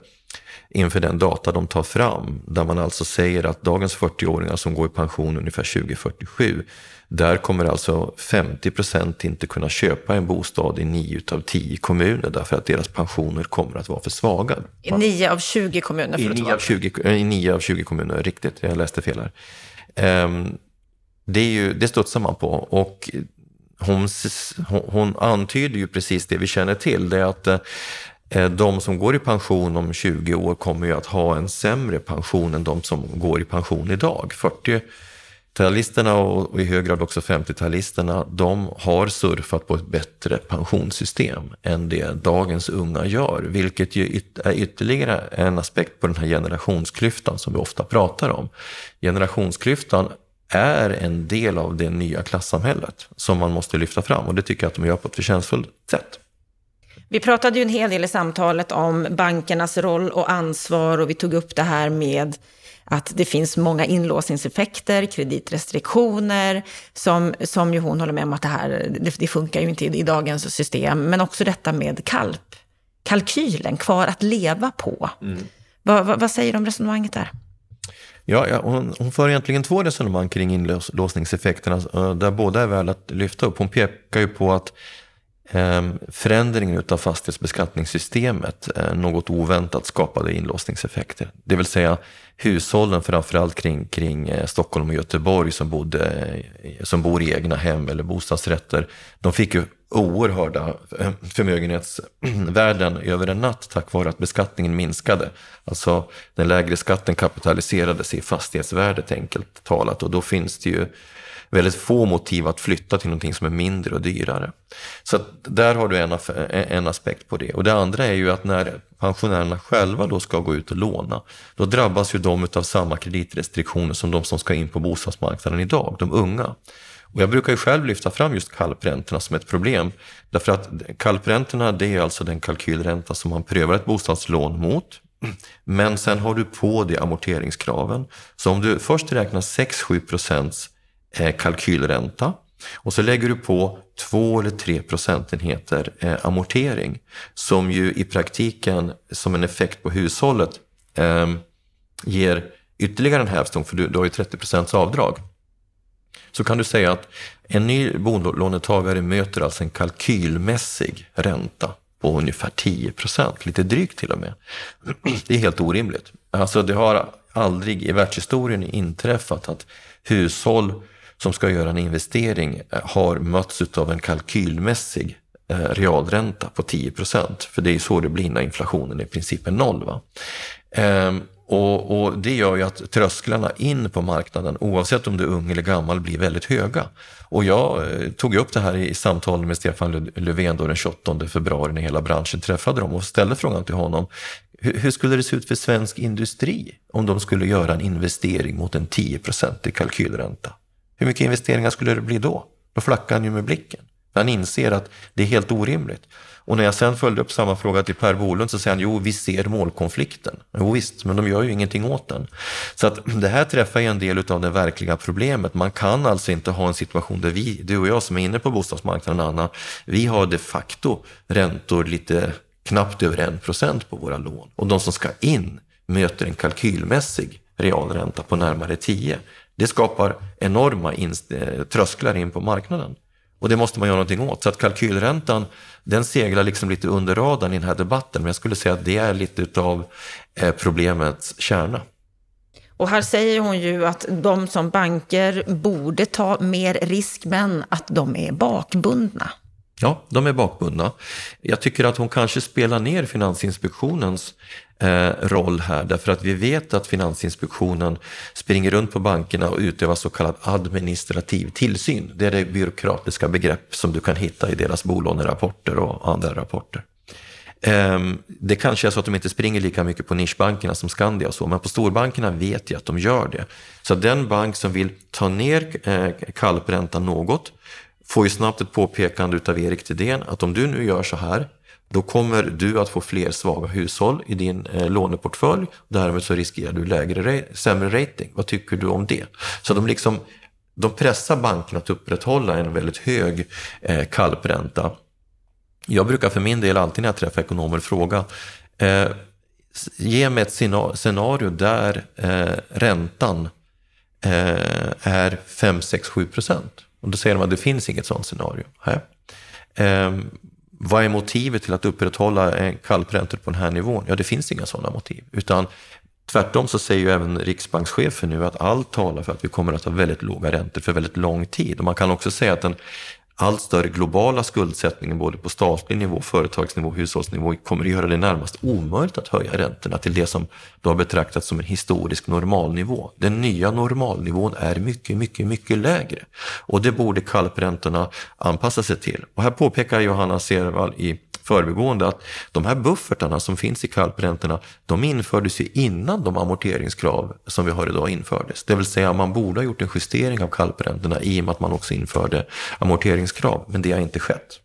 inför den data de tar fram, där man alltså säger att dagens 40-åringar som går i pension ungefär 2047 där kommer alltså 50 procent inte kunna köpa en bostad i 9 av 10 kommuner därför att deras pensioner kommer att vara för svaga. I 9 av 20 kommuner? I 9 av 20, I 9 av 20 kommuner, riktigt. Jag läste fel här. Um, det, är ju, det studsar man på och hon, hon antyder ju precis det vi känner till. Det är att eh, de som går i pension om 20 år kommer ju att ha en sämre pension än de som går i pension idag. 40 40-talisterna och i hög grad också 50-talisterna, de har surfat på ett bättre pensionssystem än det dagens unga gör, vilket ju är ytterligare en aspekt på den här generationsklyftan som vi ofta pratar om. Generationsklyftan är en del av det nya klassamhället som man måste lyfta fram och det tycker jag att de gör på ett förtjänstfullt sätt. Vi pratade ju en hel del i samtalet om bankernas roll och ansvar och vi tog upp det här med att det finns många inlåsningseffekter, kreditrestriktioner, som, som ju hon håller med om att det här, det, det funkar ju inte i, i, dagens system. Men också detta med kalp, kalkylen, kvar att leva på. Mm. Va, va, vad säger du om resonemanget där? Ja, ja hon, hon för egentligen två resonemang kring inlåsningseffekterna, eh, där båda är värda att lyfta upp. Hon pekar ju på att Ehm, förändringen av fastighetsbeskattningssystemet eh, något oväntat skapade inlåsningseffekter. Det vill säga hushållen framförallt kring, kring eh, Stockholm och Göteborg som, bodde, eh, som bor i egna hem eller bostadsrätter. De fick ju oerhörda förmögenhetsvärden över en natt tack vare att beskattningen minskade. Alltså den lägre skatten kapitaliserades i fastighetsvärdet enkelt talat och då finns det ju väldigt få motiv att flytta till någonting som är mindre och dyrare. Så där har du en, en aspekt på det. Och det andra är ju att när pensionärerna själva då ska gå ut och låna, då drabbas ju de av samma kreditrestriktioner som de som ska in på bostadsmarknaden idag, de unga. Och jag brukar ju själv lyfta fram just kalpräntorna som ett problem. Därför att kalpräntorna det är alltså den kalkylränta som man prövar ett bostadslån mot. Men sen har du på det amorteringskraven. Så om du först räknar 6-7 procents Eh, kalkylränta och så lägger du på två eller tre procentenheter eh, amortering som ju i praktiken som en effekt på hushållet eh, ger ytterligare en hävstång för du, du har ju 30 procents avdrag. Så kan du säga att en ny bolånetagare möter alltså en kalkylmässig ränta på ungefär 10 procent, lite drygt till och med. Det är helt orimligt. Alltså det har aldrig i världshistorien inträffat att hushåll som ska göra en investering eh, har mötts av en kalkylmässig eh, realränta på 10 procent. För det är så det blir när inflationen i princip är noll. Va? Ehm, och, och, det gör ju att trösklarna in på marknaden, oavsett om du är ung eller gammal, blir väldigt höga. Och jag eh, tog upp det här i samtal med Stefan Löfven då den 28 februari när hela branschen träffade dem och ställde frågan till honom. Hur skulle det se ut för svensk industri om de skulle göra en investering mot en 10-procentig kalkylränta? Hur mycket investeringar skulle det bli då? Då flackar han ju med blicken. Han inser att det är helt orimligt. Och när jag sen följde upp samma fråga till Per Bolund så säger han, jo vi ser målkonflikten. Jo visst, men de gör ju ingenting åt den. Så att det här träffar ju en del av det verkliga problemet. Man kan alltså inte ha en situation där vi, du och jag som är inne på bostadsmarknaden Anna, vi har de facto räntor lite knappt över en procent på våra lån. Och de som ska in möter en kalkylmässig realränta på närmare 10. Det skapar enorma eh, trösklar in på marknaden. Och det måste man göra någonting åt. Så att kalkylräntan, den seglar liksom lite under radarn i den här debatten. Men jag skulle säga att det är lite av eh, problemets kärna. Och här säger hon ju att de som banker borde ta mer risk, men att de är bakbundna. Ja, de är bakbundna. Jag tycker att hon kanske spelar ner Finansinspektionens Eh, roll här, därför att vi vet att Finansinspektionen springer runt på bankerna och utövar så kallad administrativ tillsyn. Det är det byråkratiska begrepp som du kan hitta i deras bolånerapporter och andra rapporter. Ehm, det kanske är så att de inte springer lika mycket på nischbankerna som Skandia och så, men på storbankerna vet jag att de gör det. Så den bank som vill ta ner eh, kalpräntan något får ju snabbt ett påpekande av Erik Thedéen att om du nu gör så här, då kommer du att få fler svaga hushåll i din eh, låneportfölj. Därmed så riskerar du lägre, sämre rating. Vad tycker du om det? Så de, liksom, de pressar bankerna att upprätthålla en väldigt hög eh, kalpränta. Jag brukar för min del alltid när jag träffar ekonomer fråga eh, Ge mig ett scenario där eh, räntan eh, är 5, 6, 7 procent. Och då säger de att det finns inget sådant scenario. Eh, vad är motivet till att upprätthålla en på den här nivån? Ja, det finns inga sådana motiv. Utan tvärtom så säger ju även riksbankschefen nu att allt talar för att vi kommer att ha väldigt låga räntor för väldigt lång tid. Och man kan också säga att den allt större globala skuldsättningen både på statlig nivå, företagsnivå och hushållsnivå kommer att göra det närmast omöjligt att höja räntorna till det som då har betraktats som en historisk normalnivå. Den nya normalnivån är mycket, mycket, mycket lägre och det borde kalpräntorna anpassa sig till. Och här påpekar Johanna Servall i förbigående att de här buffertarna som finns i kalpräntorna, de infördes ju innan de amorteringskrav som vi har idag infördes. Det vill säga man borde ha gjort en justering av kalpräntorna i och med att man också införde amorteringskrav, men det har inte skett.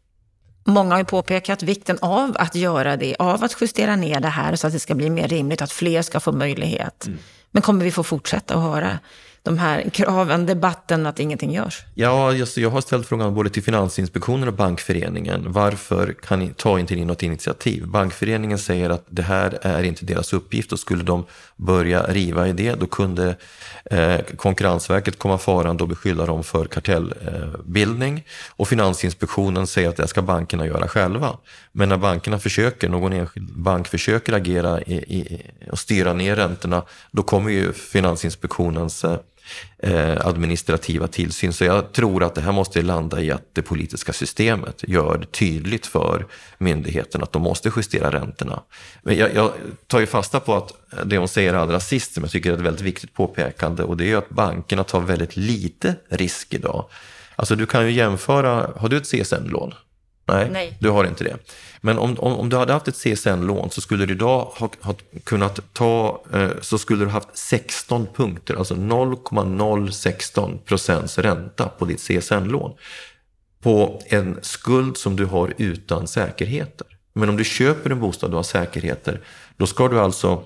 Många har ju påpekat vikten av att göra det, av att justera ner det här så att det ska bli mer rimligt, att fler ska få möjlighet. Mm. Men kommer vi få fortsätta att höra de här kraven, debatten, att ingenting görs? Ja, just, jag har ställt frågan både till Finansinspektionen och Bankföreningen. Varför kan ni, ta inte ni något initiativ? Bankföreningen säger att det här är inte deras uppgift och skulle de börja riva i det, då kunde eh, Konkurrensverket komma farande och beskylla dem för kartellbildning. Eh, och Finansinspektionen säger att det ska bankerna göra själva. Men när bankerna försöker, någon enskild bank försöker agera i, i, och styra ner räntorna, då kommer ju Finansinspektionens eh, Eh, administrativa tillsyn. Så jag tror att det här måste landa i att det politiska systemet gör det tydligt för myndigheten att de måste justera räntorna. Men jag, jag tar ju fasta på att det hon säger allra sist, som jag tycker är ett väldigt viktigt påpekande, och det är att bankerna tar väldigt lite risk idag. Alltså du kan ju jämföra, har du ett CSN-lån? Nej, Nej, du har inte det. Men om, om, om du hade haft ett CSN-lån så skulle du idag ha, ha kunnat ta, eh, så skulle du haft 16 punkter, alltså 0,016 procents ränta på ditt CSN-lån. På en skuld som du har utan säkerheter. Men om du köper en bostad och har säkerheter, då ska du alltså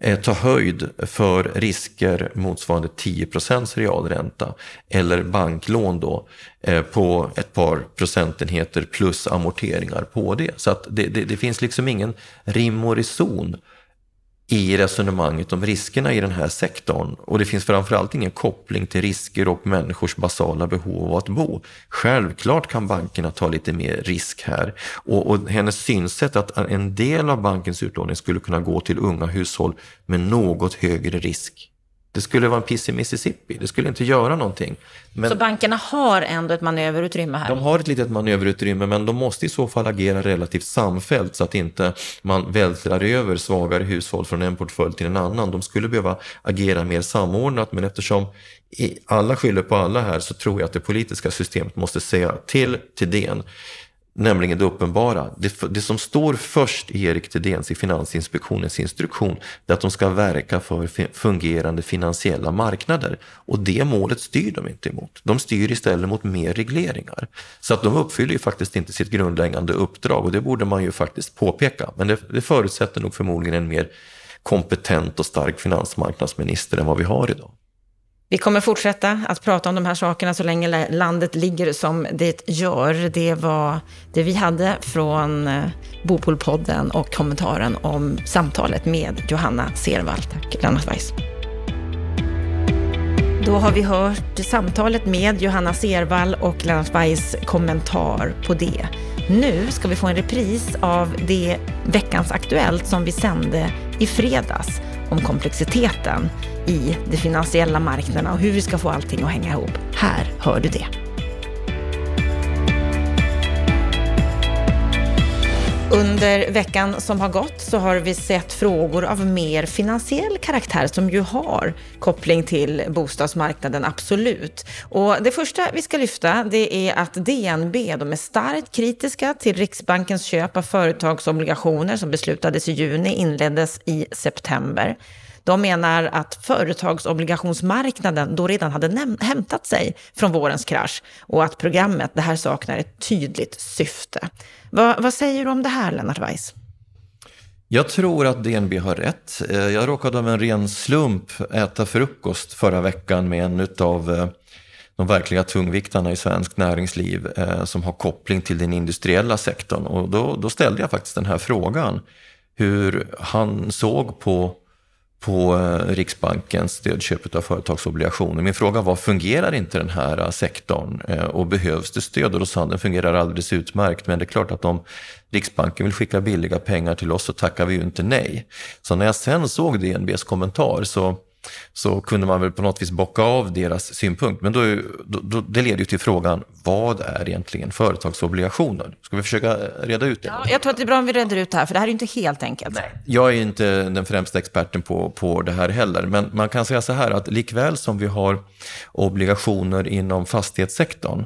Eh, ta höjd för risker motsvarande 10% realränta eller banklån då eh, på ett par procentenheter plus amorteringar på det. Så att det, det, det finns liksom ingen rim och reson i resonemanget om riskerna i den här sektorn. Och det finns framförallt ingen koppling till risker och människors basala behov av att bo. Självklart kan bankerna ta lite mer risk här. Och, och hennes synsätt att en del av bankens utlåning skulle kunna gå till unga hushåll med något högre risk det skulle vara en piss i Mississippi. Det skulle inte göra någonting. Men så bankerna har ändå ett manöverutrymme här? De har ett litet manöverutrymme, men de måste i så fall agera relativt samfällt så att inte man vältrar över svagare hushåll från en portfölj till en annan. De skulle behöva agera mer samordnat, men eftersom alla skyller på alla här så tror jag att det politiska systemet måste säga till till den Nämligen det uppenbara. Det, det som står först i Erik Thedéens, i Finansinspektionens instruktion, det är att de ska verka för fungerande finansiella marknader. Och det målet styr de inte emot. De styr istället mot mer regleringar. Så att de uppfyller ju faktiskt inte sitt grundläggande uppdrag och det borde man ju faktiskt påpeka. Men det, det förutsätter nog förmodligen en mer kompetent och stark finansmarknadsminister än vad vi har idag. Vi kommer fortsätta att prata om de här sakerna så länge landet ligger som det gör. Det var det vi hade från eh, Bopolpodden och kommentaren om samtalet med Johanna Servall. Tack, Lennart Weiss. Då har vi hört samtalet med Johanna Servall och Lennart Weiss kommentar på det. Nu ska vi få en repris av det Veckans Aktuellt som vi sände i fredags om komplexiteten i de finansiella marknaderna och hur vi ska få allting att hänga ihop. Här hör du det. Under veckan som har gått så har vi sett frågor av mer finansiell karaktär som ju har koppling till bostadsmarknaden, absolut. Och det första vi ska lyfta det är att DNB de är starkt kritiska till Riksbankens köp av företagsobligationer som beslutades i juni, inleddes i september. De menar att företagsobligationsmarknaden då redan hade hämtat sig från vårens krasch och att programmet, det här saknar ett tydligt syfte. Va, vad säger du om det här, Lennart Weiss? Jag tror att DNB har rätt. Eh, jag råkade av en ren slump äta frukost förra veckan med en av eh, de verkliga tungviktarna i svenskt näringsliv eh, som har koppling till den industriella sektorn. Och då, då ställde jag faktiskt den här frågan. Hur han såg på på eh, Riksbankens stödköp av företagsobligationer. Min fråga var, fungerar inte den här eh, sektorn eh, och behövs det stöd? Och då sa han, den fungerar alldeles utmärkt, men det är klart att om Riksbanken vill skicka billiga pengar till oss så tackar vi ju inte nej. Så när jag sen såg DNBs kommentar så så kunde man väl på något vis bocka av deras synpunkt. Men då, då, då, det leder ju till frågan, vad är egentligen företagsobligationer? Ska vi försöka reda ut det? Ja, jag tror att det är bra om vi reder ut det här, för det här är inte helt enkelt. Nej. Jag är inte den främsta experten på, på det här heller, men man kan säga så här att likväl som vi har obligationer inom fastighetssektorn,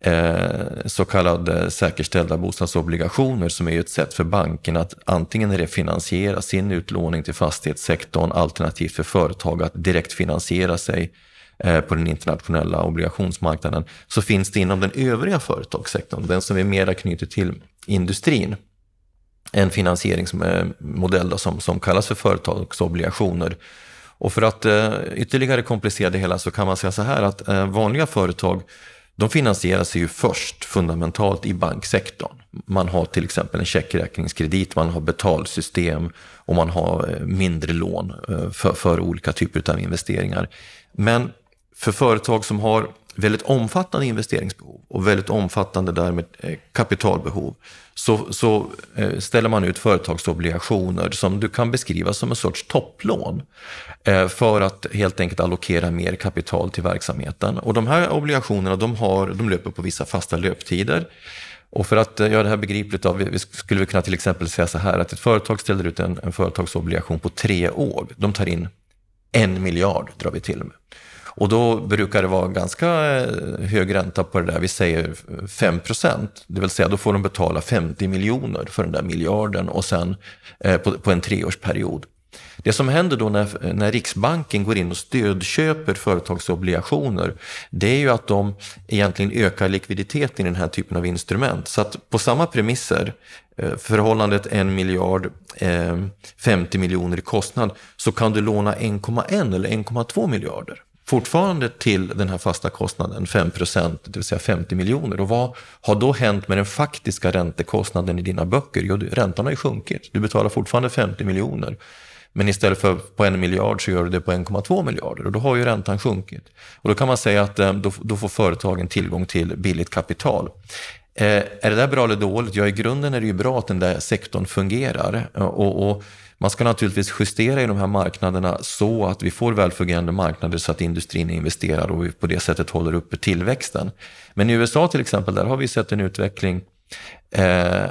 Eh, så kallade eh, säkerställda bostadsobligationer som är ett sätt för bankerna att antingen refinansiera sin utlåning till fastighetssektorn alternativt för företag att direkt finansiera sig eh, på den internationella obligationsmarknaden så finns det inom den övriga företagssektorn, den som är mera knutet till industrin, en finansieringsmodell som, som kallas för företagsobligationer. Och för att eh, ytterligare komplicera det hela så kan man säga så här att eh, vanliga företag de finansierar sig ju först fundamentalt i banksektorn. Man har till exempel en checkräkningskredit, man har betalsystem och man har eh, mindre lån eh, för, för olika typer av investeringar. Men för företag som har väldigt omfattande investeringsbehov och väldigt omfattande därmed eh, kapitalbehov så, så eh, ställer man ut företagsobligationer som du kan beskriva som en sorts topplån eh, för att helt enkelt allokera mer kapital till verksamheten. Och de här obligationerna de, har, de löper på vissa fasta löptider. Och för att göra det här begripligt, då, vi skulle vi kunna till exempel säga så här att ett företag ställer ut en, en företagsobligation på tre år. De tar in en miljard, drar vi till med. Och då brukar det vara ganska eh, hög ränta på det där. Vi säger 5 procent. Det vill säga då får de betala 50 miljoner för den där miljarden och sen eh, på, på en treårsperiod. Det som händer då när, när Riksbanken går in och stödköper företagsobligationer, det är ju att de egentligen ökar likviditeten i den här typen av instrument. Så att på samma premisser, eh, förhållandet en miljard, eh, 50 miljoner i kostnad, så kan du låna 1,1 eller 1,2 miljarder fortfarande till den här fasta kostnaden 5 procent, det vill säga 50 miljoner. Och vad har då hänt med den faktiska räntekostnaden i dina böcker? Jo, räntan har ju sjunkit. Du betalar fortfarande 50 miljoner. Men istället för på en miljard så gör du det på 1,2 miljarder och då har ju räntan sjunkit. Och då kan man säga att eh, då, då får företagen tillgång till billigt kapital. Eh, är det där bra eller dåligt? Ja, i grunden är det ju bra att den där sektorn fungerar. och, och man ska naturligtvis justera i de här marknaderna så att vi får välfungerande marknader så att industrin investerar och vi på det sättet håller uppe tillväxten. Men i USA till exempel, där har vi sett en utveckling eh,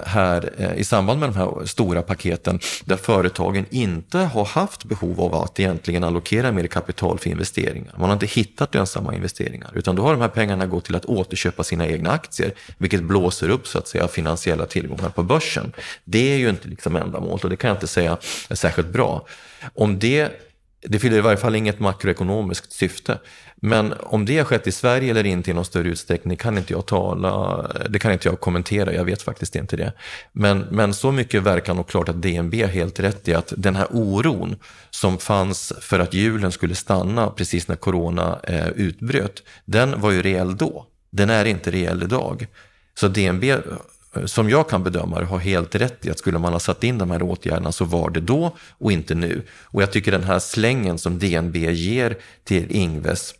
här eh, i samband med de här stora paketen där företagen inte har haft behov av att egentligen allokera mer kapital för investeringar. Man har inte hittat lönsamma investeringar utan då har de här pengarna gått till att återköpa sina egna aktier vilket blåser upp så att säga finansiella tillgångar på börsen. Det är ju inte liksom ändamålet och det kan jag inte säga är särskilt bra. Om det det fyller i varje fall inget makroekonomiskt syfte. Men om det har skett i Sverige eller inte i någon större utsträckning kan inte jag tala, det kan inte jag kommentera, jag vet faktiskt inte det. Men, men så mycket verkar nog klart att DNB har helt rätt i att den här oron som fanns för att hjulen skulle stanna precis när corona eh, utbröt, den var ju reell då. Den är inte reell idag. Så DNB som jag kan bedöma det, har helt rätt i att skulle man ha satt in de här åtgärderna så var det då och inte nu. Och jag tycker den här slängen som DNB ger till Ingves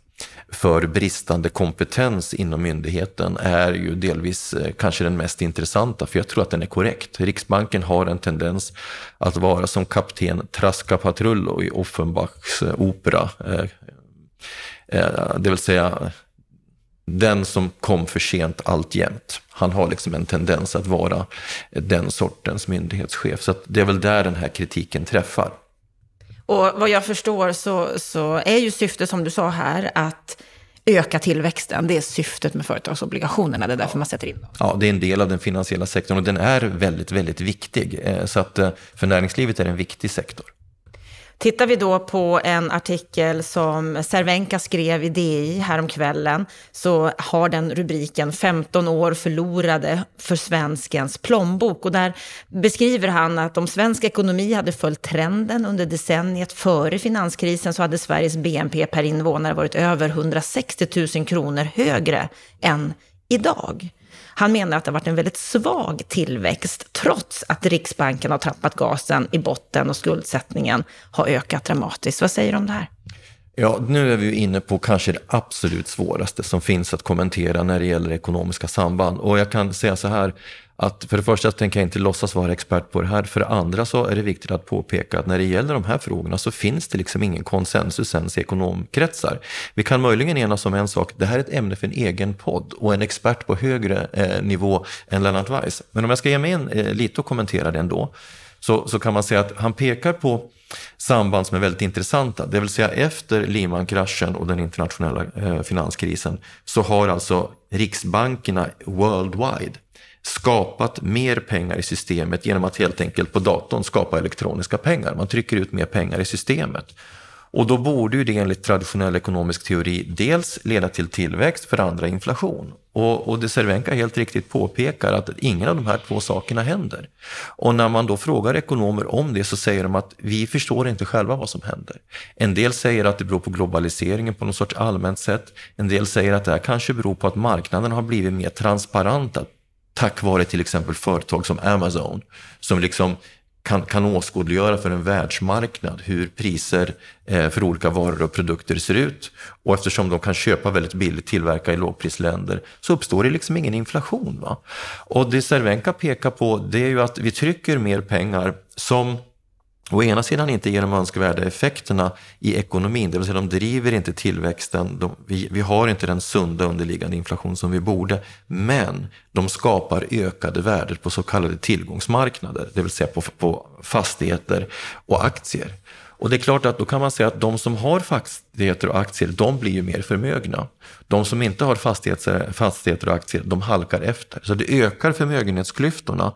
för bristande kompetens inom myndigheten är ju delvis eh, kanske den mest intressanta, för jag tror att den är korrekt. Riksbanken har en tendens att vara som kapten Traska Patrullo i Offenbachs opera. Eh, eh, det vill säga den som kom för sent alltjämt. Han har liksom en tendens att vara den sortens myndighetschef. Så det är väl där den här kritiken träffar. Och vad jag förstår så, så är ju syftet som du sa här att öka tillväxten. Det är syftet med företagsobligationerna, det är därför man sätter in dem. Ja, det är en del av den finansiella sektorn och den är väldigt, väldigt viktig. Eh, så att eh, för näringslivet är det en viktig sektor. Tittar vi då på en artikel som Cervenka skrev i DI häromkvällen så har den rubriken 15 år förlorade för svenskens plånbok. Och där beskriver han att om svensk ekonomi hade följt trenden under decenniet före finanskrisen så hade Sveriges BNP per invånare varit över 160 000 kronor högre än idag. Han menar att det har varit en väldigt svag tillväxt, trots att Riksbanken har tappat gasen i botten och skuldsättningen har ökat dramatiskt. Vad säger du om det här? Ja, nu är vi inne på kanske det absolut svåraste som finns att kommentera när det gäller ekonomiska samband. Och jag kan säga så här, att för det första tänker jag inte låtsas vara expert på det här. För det andra så är det viktigt att påpeka att när det gäller de här frågorna så finns det liksom ingen konsensus ens i ekonomkretsar. Vi kan möjligen enas om en sak, det här är ett ämne för en egen podd och en expert på högre eh, nivå än Lennart Weiss. Men om jag ska ge mig in eh, lite och kommentera det ändå, så, så kan man säga att han pekar på samband som är väldigt intressanta. Det vill säga efter Lehman-kraschen och den internationella eh, finanskrisen så har alltså riksbankerna worldwide skapat mer pengar i systemet genom att helt enkelt på datorn skapa elektroniska pengar. Man trycker ut mer pengar i systemet. Och då borde ju det enligt traditionell ekonomisk teori dels leda till tillväxt, för andra inflation. Och, och det Cervenka helt riktigt påpekar att ingen av de här två sakerna händer. Och när man då frågar ekonomer om det så säger de att vi förstår inte själva vad som händer. En del säger att det beror på globaliseringen på något sorts allmänt sätt. En del säger att det här kanske beror på att marknaden har blivit mer transparenta tack vare till exempel företag som Amazon som liksom kan, kan åskådliggöra för en världsmarknad hur priser eh, för olika varor och produkter ser ut. Och eftersom de kan köpa väldigt billigt, tillverka i lågprisländer, så uppstår det liksom ingen inflation. Va? Och det Cervenka pekar på, det är ju att vi trycker mer pengar som å ena sidan inte ger de önskvärda effekterna i ekonomin, det vill säga de driver inte tillväxten, de, vi, vi, har inte den sunda underliggande inflation som vi borde, men de skapar ökade värden på så kallade tillgångsmarknader, det vill säga på, på fastigheter och aktier. Och det är klart att då kan man säga att de som har fastigheter och aktier, de blir ju mer förmögna. De som inte har fastigheter, fastigheter och aktier, de halkar efter. Så det ökar förmögenhetsklyftorna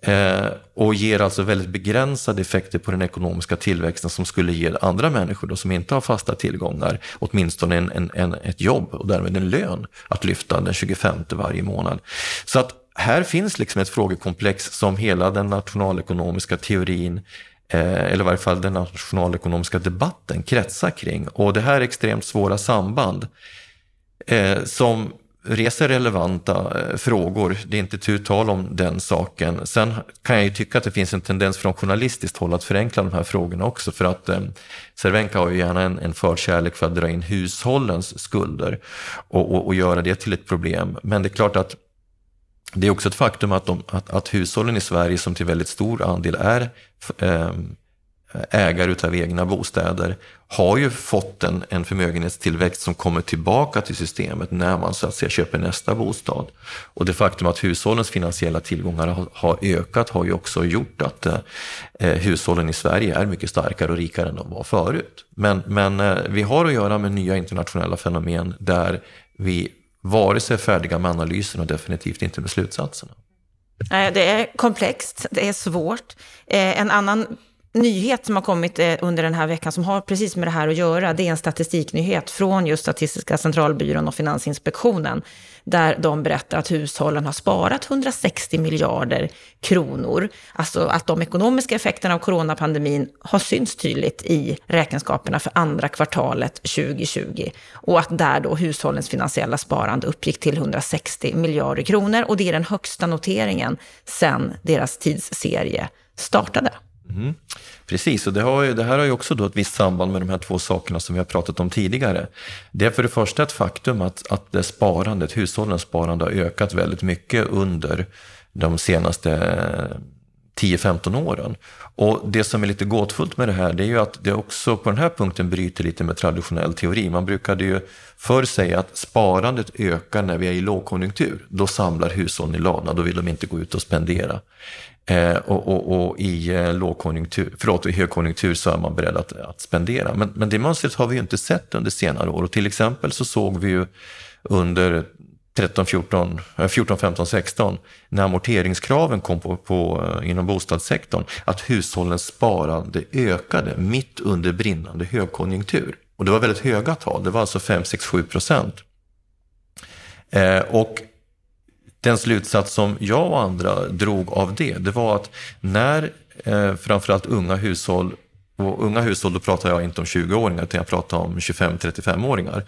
eh, och ger alltså väldigt begränsade effekter på den ekonomiska tillväxten som skulle ge andra människor då, som inte har fasta tillgångar, åtminstone en, en, en, ett jobb och därmed en lön att lyfta den 25 varje månad. Så att här finns liksom ett frågekomplex som hela den nationalekonomiska teorin Eh, eller i varje fall den nationalekonomiska debatten kretsar kring. Och det här är extremt svåra samband eh, som reser relevanta eh, frågor. Det är inte tu tal om den saken. Sen kan jag ju tycka att det finns en tendens från journalistiskt håll att förenkla de här frågorna också. För att eh, Cervenka har ju gärna en, en förkärlek för att dra in hushållens skulder och, och, och göra det till ett problem. Men det är klart att det är också ett faktum att, de, att, att, hushållen i Sverige som till väldigt stor andel är eh, ägare utav egna bostäder har ju fått en, en förmögenhetstillväxt som kommer tillbaka till systemet när man så att säga köper nästa bostad. Och det faktum att hushållens finansiella tillgångar har, har ökat har ju också gjort att eh, eh hushållen i Sverige är mycket starkare och rikare än de var förut. Men, men eh, vi har att göra med nya internationella fenomen där vi vare sig färdiga med analysen och definitivt inte med slutsatserna. Det är komplext, det är svårt. Eh, en annan nyhet som har kommit eh, under den här veckan som har precis med det här att göra, det är en statistiknyhet från just Statistiska centralbyrån och Finansinspektionen, där de berättar att hushållen har sparat 160 miljarder kronor. Alltså att de ekonomiska effekterna av coronapandemin har synts tydligt i räkenskaperna för andra kvartalet 2020 och att där då hushållens finansiella sparande uppgick till 160 miljarder kronor och det är den högsta noteringen sedan deras tidsserie startade. Mm. Precis, och det, har ju, det, här har ju också då ett visst samband med de här två sakerna som vi har pratat om tidigare. Det är för det första ett faktum att, att det sparandet, hushållens sparande har ökat väldigt mycket under de senaste eh, 10-15 åren. Och det som är lite gåtfullt med det här, det är ju att det också på den här punkten bryter lite med traditionell teori. Man brukade ju förr säga att sparandet ökar när vi är i lågkonjunktur. Då samlar hushållen i ladorna, då vill de inte gå ut och spendera. Eh, och, och, och, i eh, lågkonjunktur, förlåt, i högkonjunktur så är man beredd att, att spendera. Men, men det mönstret har vi ju inte sett under senare år. Och till exempel så såg vi ju under 13, 14, 14 15, 16, när amorteringskraven kom på, på, eh, inom bostadssektorn, att hushållens sparande ökade mitt under brinnande högkonjunktur. Och det var väldigt höga tal, det var alltså 5, 6, 7 procent. Eh, och den slutsats som jag och andra drog av det, det var att när eh, framförallt unga hushåll och unga hushåll, då pratar jag inte om 20-åringar, utan jag pratar om 25-35-åringar.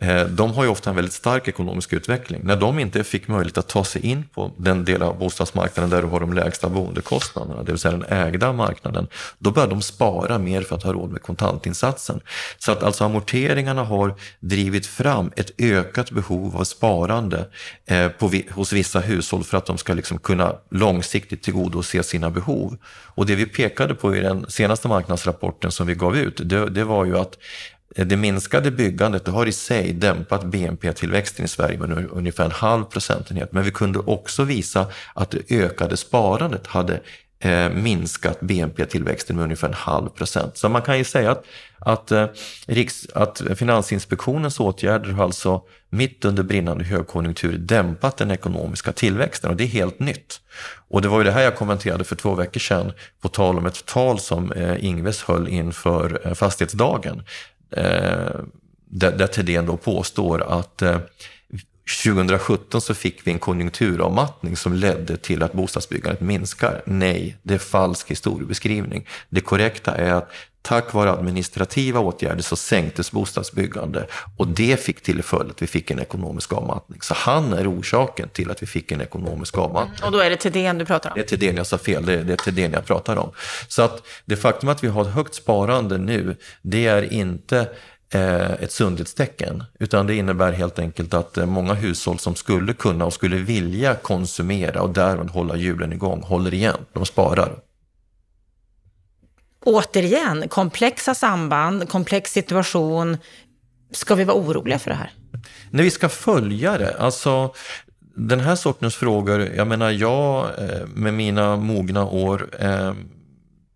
Eh, de har ju ofta en väldigt stark ekonomisk utveckling. När de inte fick möjlighet att ta sig in på den del av bostadsmarknaden där du har de lägsta boendekostnaderna, det vill säga den ägda marknaden, då börjar de spara mer för att ha råd med kontantinsatsen. Så att alltså amorteringarna har drivit fram ett ökat behov av sparande eh, på, hos vissa hushåll för att de ska liksom kunna långsiktigt tillgodose sina behov. Och det vi pekade på i den senaste rapporten som vi gav ut, det, det var ju att eh, det minskade byggandet det har i sig dämpat BNP-tillväxten i Sverige med ungefär en halv procentenhet. Men vi kunde också visa att det ökade sparandet hade eh, minskat BNP-tillväxten med ungefär en halv procent. Så man kan ju säga att, att, eh, Riks, att Finansinspektionens åtgärder har alltså mitt under brinnande högkonjunktur dämpat den ekonomiska tillväxten och det är helt nytt. Och det var ju det här jag kommenterade för två veckor sedan på tal om ett tal som eh, Ingves höll inför eh, fastighetsdagen. Eh, där, där Thedéen då påstår att eh, 2017 så fick vi en konjunkturavmattning som ledde till att bostadsbyggandet minskar. Nej, det är falsk historiebeskrivning. Det korrekta är att tack vare administrativa åtgärder så sänktes bostadsbyggande och det fick till följd att vi fick en ekonomisk avmattning. Så han är orsaken till att vi fick en ekonomisk avmattning. Och då är det Thedéen du pratar om? Det är Thedéen, jag sa fel, det är, det är Thedéen jag pratar om. Så att det faktum att vi har ett högt sparande nu, det är inte ett sundhetstecken, utan det innebär helt enkelt att eh, många hushåll som skulle kunna och skulle vilja konsumera och därmed hålla hjulen igång håller igen, de sparar. Återigen, komplexa samband, komplex situation. Ska vi vara oroliga för det här? Nej, vi ska följa det. Alltså, den här sortens frågor, jag menar jag eh, med mina mogna år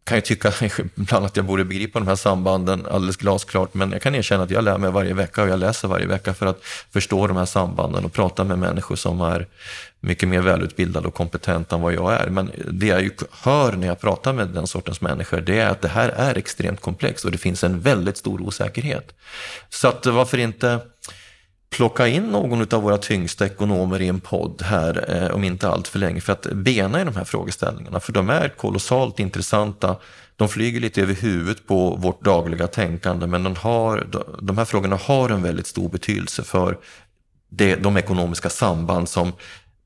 kan ju tycka ibland att jag borde begripa de här sambanden alldeles glasklart, men jag kan erkänna att jag lär mig varje vecka och jag läser varje vecka för att förstå de här sambanden och prata med människor som är mycket mer välutbildade och kompetenta än vad jag är. Men det jag ju hör när jag pratar med den sortens människor, det är att det här är extremt komplext och det finns en väldigt stor osäkerhet. Så att varför inte plocka in någon av våra tyngsta ekonomer i en podd här eh, om inte allt för länge för att bena i de här frågeställningarna. För de är kolossalt intressanta. De flyger lite över huvudet på vårt dagliga tänkande men de, har, de här frågorna har en väldigt stor betydelse för det, de ekonomiska samband som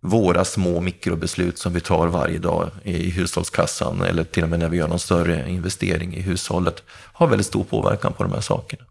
våra små mikrobeslut som vi tar varje dag i hushållskassan eller till och med när vi gör någon större investering i hushållet har väldigt stor påverkan på de här sakerna.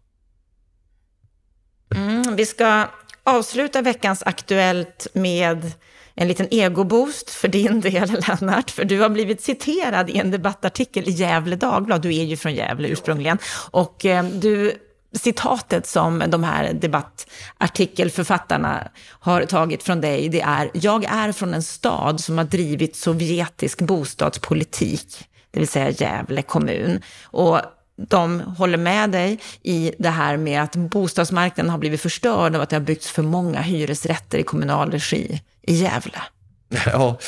Mm, vi ska avsluta veckans Aktuellt med en liten egoboost för din del, Lennart. För du har blivit citerad i en debattartikel i Gävle Dagblad. Du är ju från Gävle ursprungligen. Och eh, du, citatet som de här debattartikelförfattarna har tagit från dig, det är “Jag är från en stad som har drivit sovjetisk bostadspolitik” det vill säga Gävle kommun. Och de håller med dig i det här med att bostadsmarknaden har blivit förstörd av att det har byggts för många hyresrätter i kommunal regi i Gävle. Ja,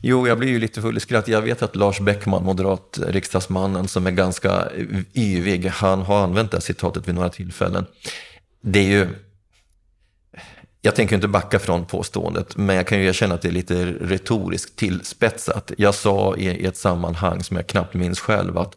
jo, jag blir ju lite full i skratt. Jag vet att Lars Bäckman, moderat riksdagsmannen, som är ganska yvig, han har använt det här citatet vid några tillfällen. Det är ju... Jag tänker inte backa från påståendet, men jag kan ju erkänna att det är lite retoriskt tillspetsat. Jag sa i ett sammanhang som jag knappt minns själv att,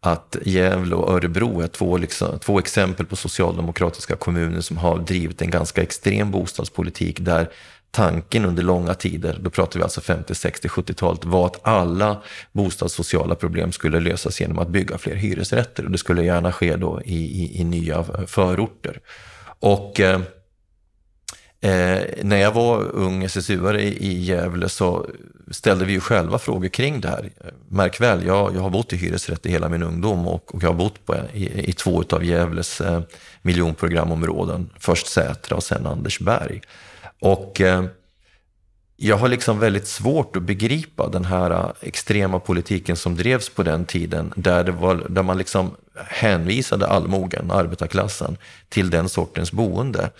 att Gävle och Örebro är två, liksom, två exempel på socialdemokratiska kommuner som har drivit en ganska extrem bostadspolitik där tanken under långa tider, då pratar vi alltså 50, 60, 70-talet, var att alla bostadssociala problem skulle lösas genom att bygga fler hyresrätter. Och det skulle gärna ske då i, i, i nya förorter. Och eh, eh när jag var ung SSU-are i Gävle så ställde vi ju själva frågor kring det här. Märk väl, jag, jag har bott i hyresrätt i hela min ungdom och, och jag har bott på, i, i två av Gävles eh, miljonprogramområden. Först Sätra och sen Andersberg. Och eh, jag har liksom väldigt svårt att begripa den här eh, extrema politiken som drevs på den tiden, där, det var, där man liksom hänvisade allmogen, arbetarklassen, till den sortens boende.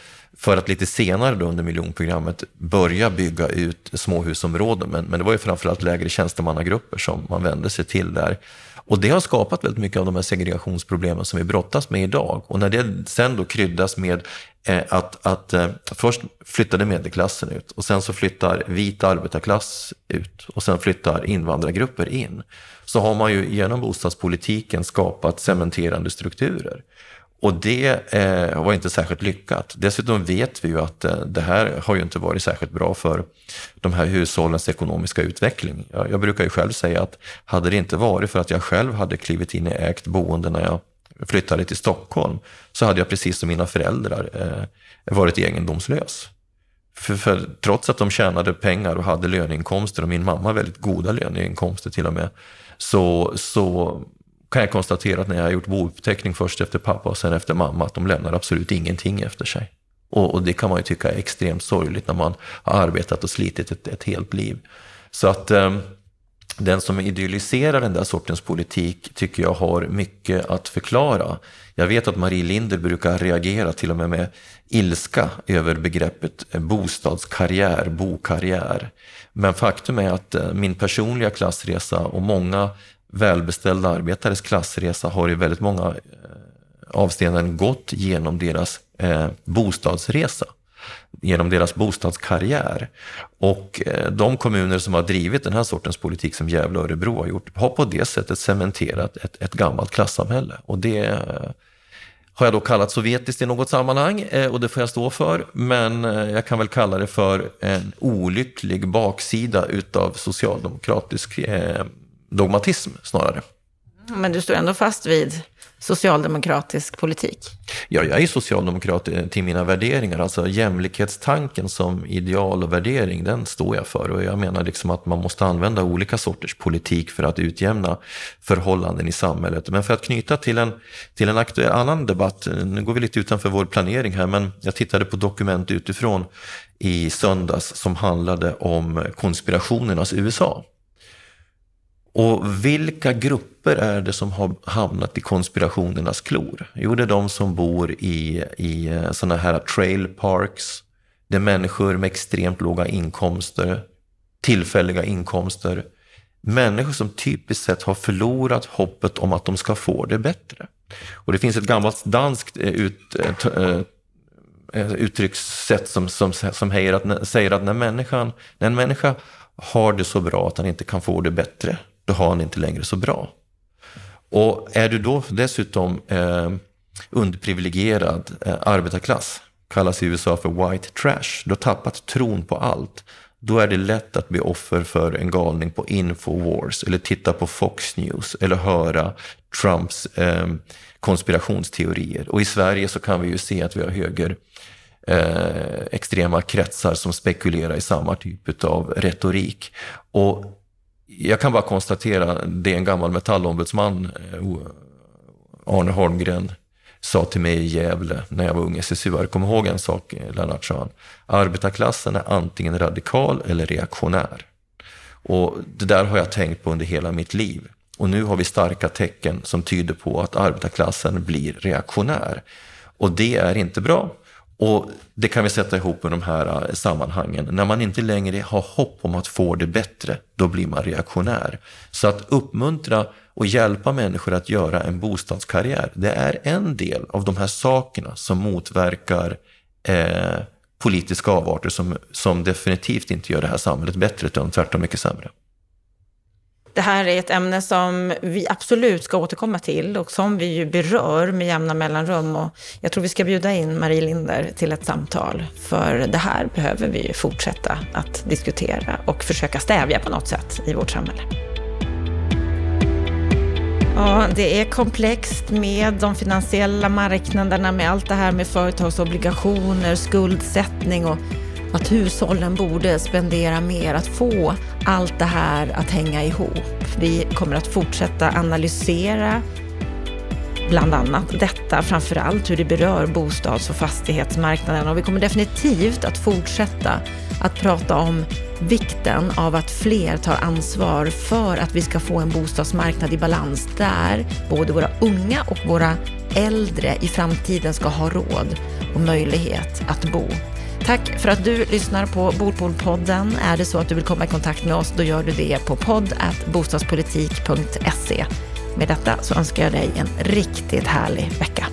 För att lite senare då under miljonprogrammet börja bygga ut småhusområden. Men, men det var ju framförallt lägre tjänstemannagrupper som man vände sig till där. Och det har skapat väldigt mycket av de här segregationsproblemen som vi brottas med idag. Och när det sen då kryddas med eh, att, att eh, först flyttade medelklassen ut och sen så flyttar vit arbetarklass ut och sen flyttar invandrargrupper in. Så har man ju genom bostadspolitiken skapat cementerande strukturer. Och det eh, var inte särskilt lyckat. Dessutom vet vi ju att eh, det här har ju inte varit särskilt bra för de här hushållens ekonomiska utveckling. Jag, jag, brukar ju själv säga att hade det inte varit för att jag själv hade klivit in i ägt boende när jag flyttade till Stockholm så hade jag precis som mina föräldrar eh, varit egendomslös. För, för, trots att de tjänade pengar och hade löneinkomster och min mamma väldigt goda löneinkomster till och med, så, så kan jag konstatera att när jag har gjort bouppteckning först efter pappa och sen efter mamma, att de lämnar absolut ingenting efter sig. Och, och det kan man ju tycka är extremt sorgligt när man har arbetat och slitit ett, ett helt liv. Så att eh, den som idealiserar den där sortens politik tycker jag har mycket att förklara. Jag vet att Marie Linder brukar reagera till och med med ilska över begreppet eh, bostadskarriär, bokarriär. Men faktum är att eh, min personliga klassresa och många välbeställda arbetares klassresa har i väldigt många eh, avseenden gått genom deras eh, bostadsresa, genom deras bostadskarriär. Och eh, de kommuner som har drivit den här sortens politik som Gävle och Örebro har gjort, har på det sättet cementerat ett, ett gammalt klassamhälle. Och det eh, har jag då kallat sovjetiskt i något sammanhang eh, och det får jag stå för. Men eh, jag kan väl kalla det för en olycklig baksida utav socialdemokratisk eh, dogmatism snarare. Men du står ändå fast vid socialdemokratisk politik? Ja, jag är socialdemokrat till mina värderingar. Alltså jämlikhetstanken som ideal och värdering, den står jag för. Och jag menar liksom att man måste använda olika sorters politik för att utjämna förhållanden i samhället. Men för att knyta till en, till en aktuell, annan debatt, nu går vi lite utanför vår planering här, men jag tittade på dokument utifrån i söndags som handlade om konspirationernas USA. Och vilka grupper är det som har hamnat i konspirationernas klor? Jo, det är de som bor i, i eh, sådana här trail parks. Det är människor med extremt låga inkomster, tillfälliga inkomster. Människor som typiskt sett har förlorat hoppet om att de ska få det bättre. Och det finns ett gammalt danskt eh, ut, eh, uttryckssätt som, som, som säger att, säger att när, människan, när en människa har det så bra att han inte kan få det bättre, då har han inte längre så bra. Och är du då dessutom eh, underprivilegierad eh, arbetarklass, kallas i USA för white trash, du har tappat tron på allt, då är det lätt att bli offer för en galning på Infowars eller titta på Fox News eller höra Trumps eh, konspirationsteorier. Och i Sverige så kan vi ju se att vi har höger eh, extrema kretsar som spekulerar i samma typ av retorik. Och jag kan bara konstatera, det en gammal metallombudsman, eh, Arne Holmgren, sa till mig i Gävle när jag var ung SSU-are. Kom ihåg en sak, eh, Lennart, sa han. Arbetarklassen är antingen radikal eller reaktionär. Och det där har jag tänkt på under hela mitt liv. Och nu har vi starka tecken som tyder på att arbetarklassen blir reaktionär. Och det är inte bra. Och det kan vi sätta ihop med de här eh, sammanhangen. När man inte längre har hopp om att få det bättre, då blir man reaktionär. Så att uppmuntra och hjälpa människor att göra en bostadskarriär, det är en del av de här sakerna som motverkar eh, politiska avarter som, som definitivt inte gör det här samhället bättre, utan tvärtom mycket sämre. Det här är ett ämne som vi absolut ska återkomma till och som vi ju berör med jämna mellanrum. Och jag tror vi ska bjuda in Marie Linder till ett samtal. För det här behöver vi ju fortsätta att diskutera och försöka stävja på något sätt i vårt samhälle. Ja, det är komplext med de finansiella marknaderna, med allt det här med företagsobligationer, skuldsättning och att hushållen borde spendera mer, att få allt det här att hänga ihop. Vi kommer att fortsätta analysera bland annat detta, framför allt hur det berör bostads och fastighetsmarknaden. Och vi kommer definitivt att fortsätta att prata om vikten av att fler tar ansvar för att vi ska få en bostadsmarknad i balans där både våra unga och våra äldre i framtiden ska ha råd och möjlighet att bo. Tack för att du lyssnar på Bordpoolpodden. Är det så att du vill komma i kontakt med oss, då gör du det på podd.bostadspolitik.se. Med detta så önskar jag dig en riktigt härlig vecka.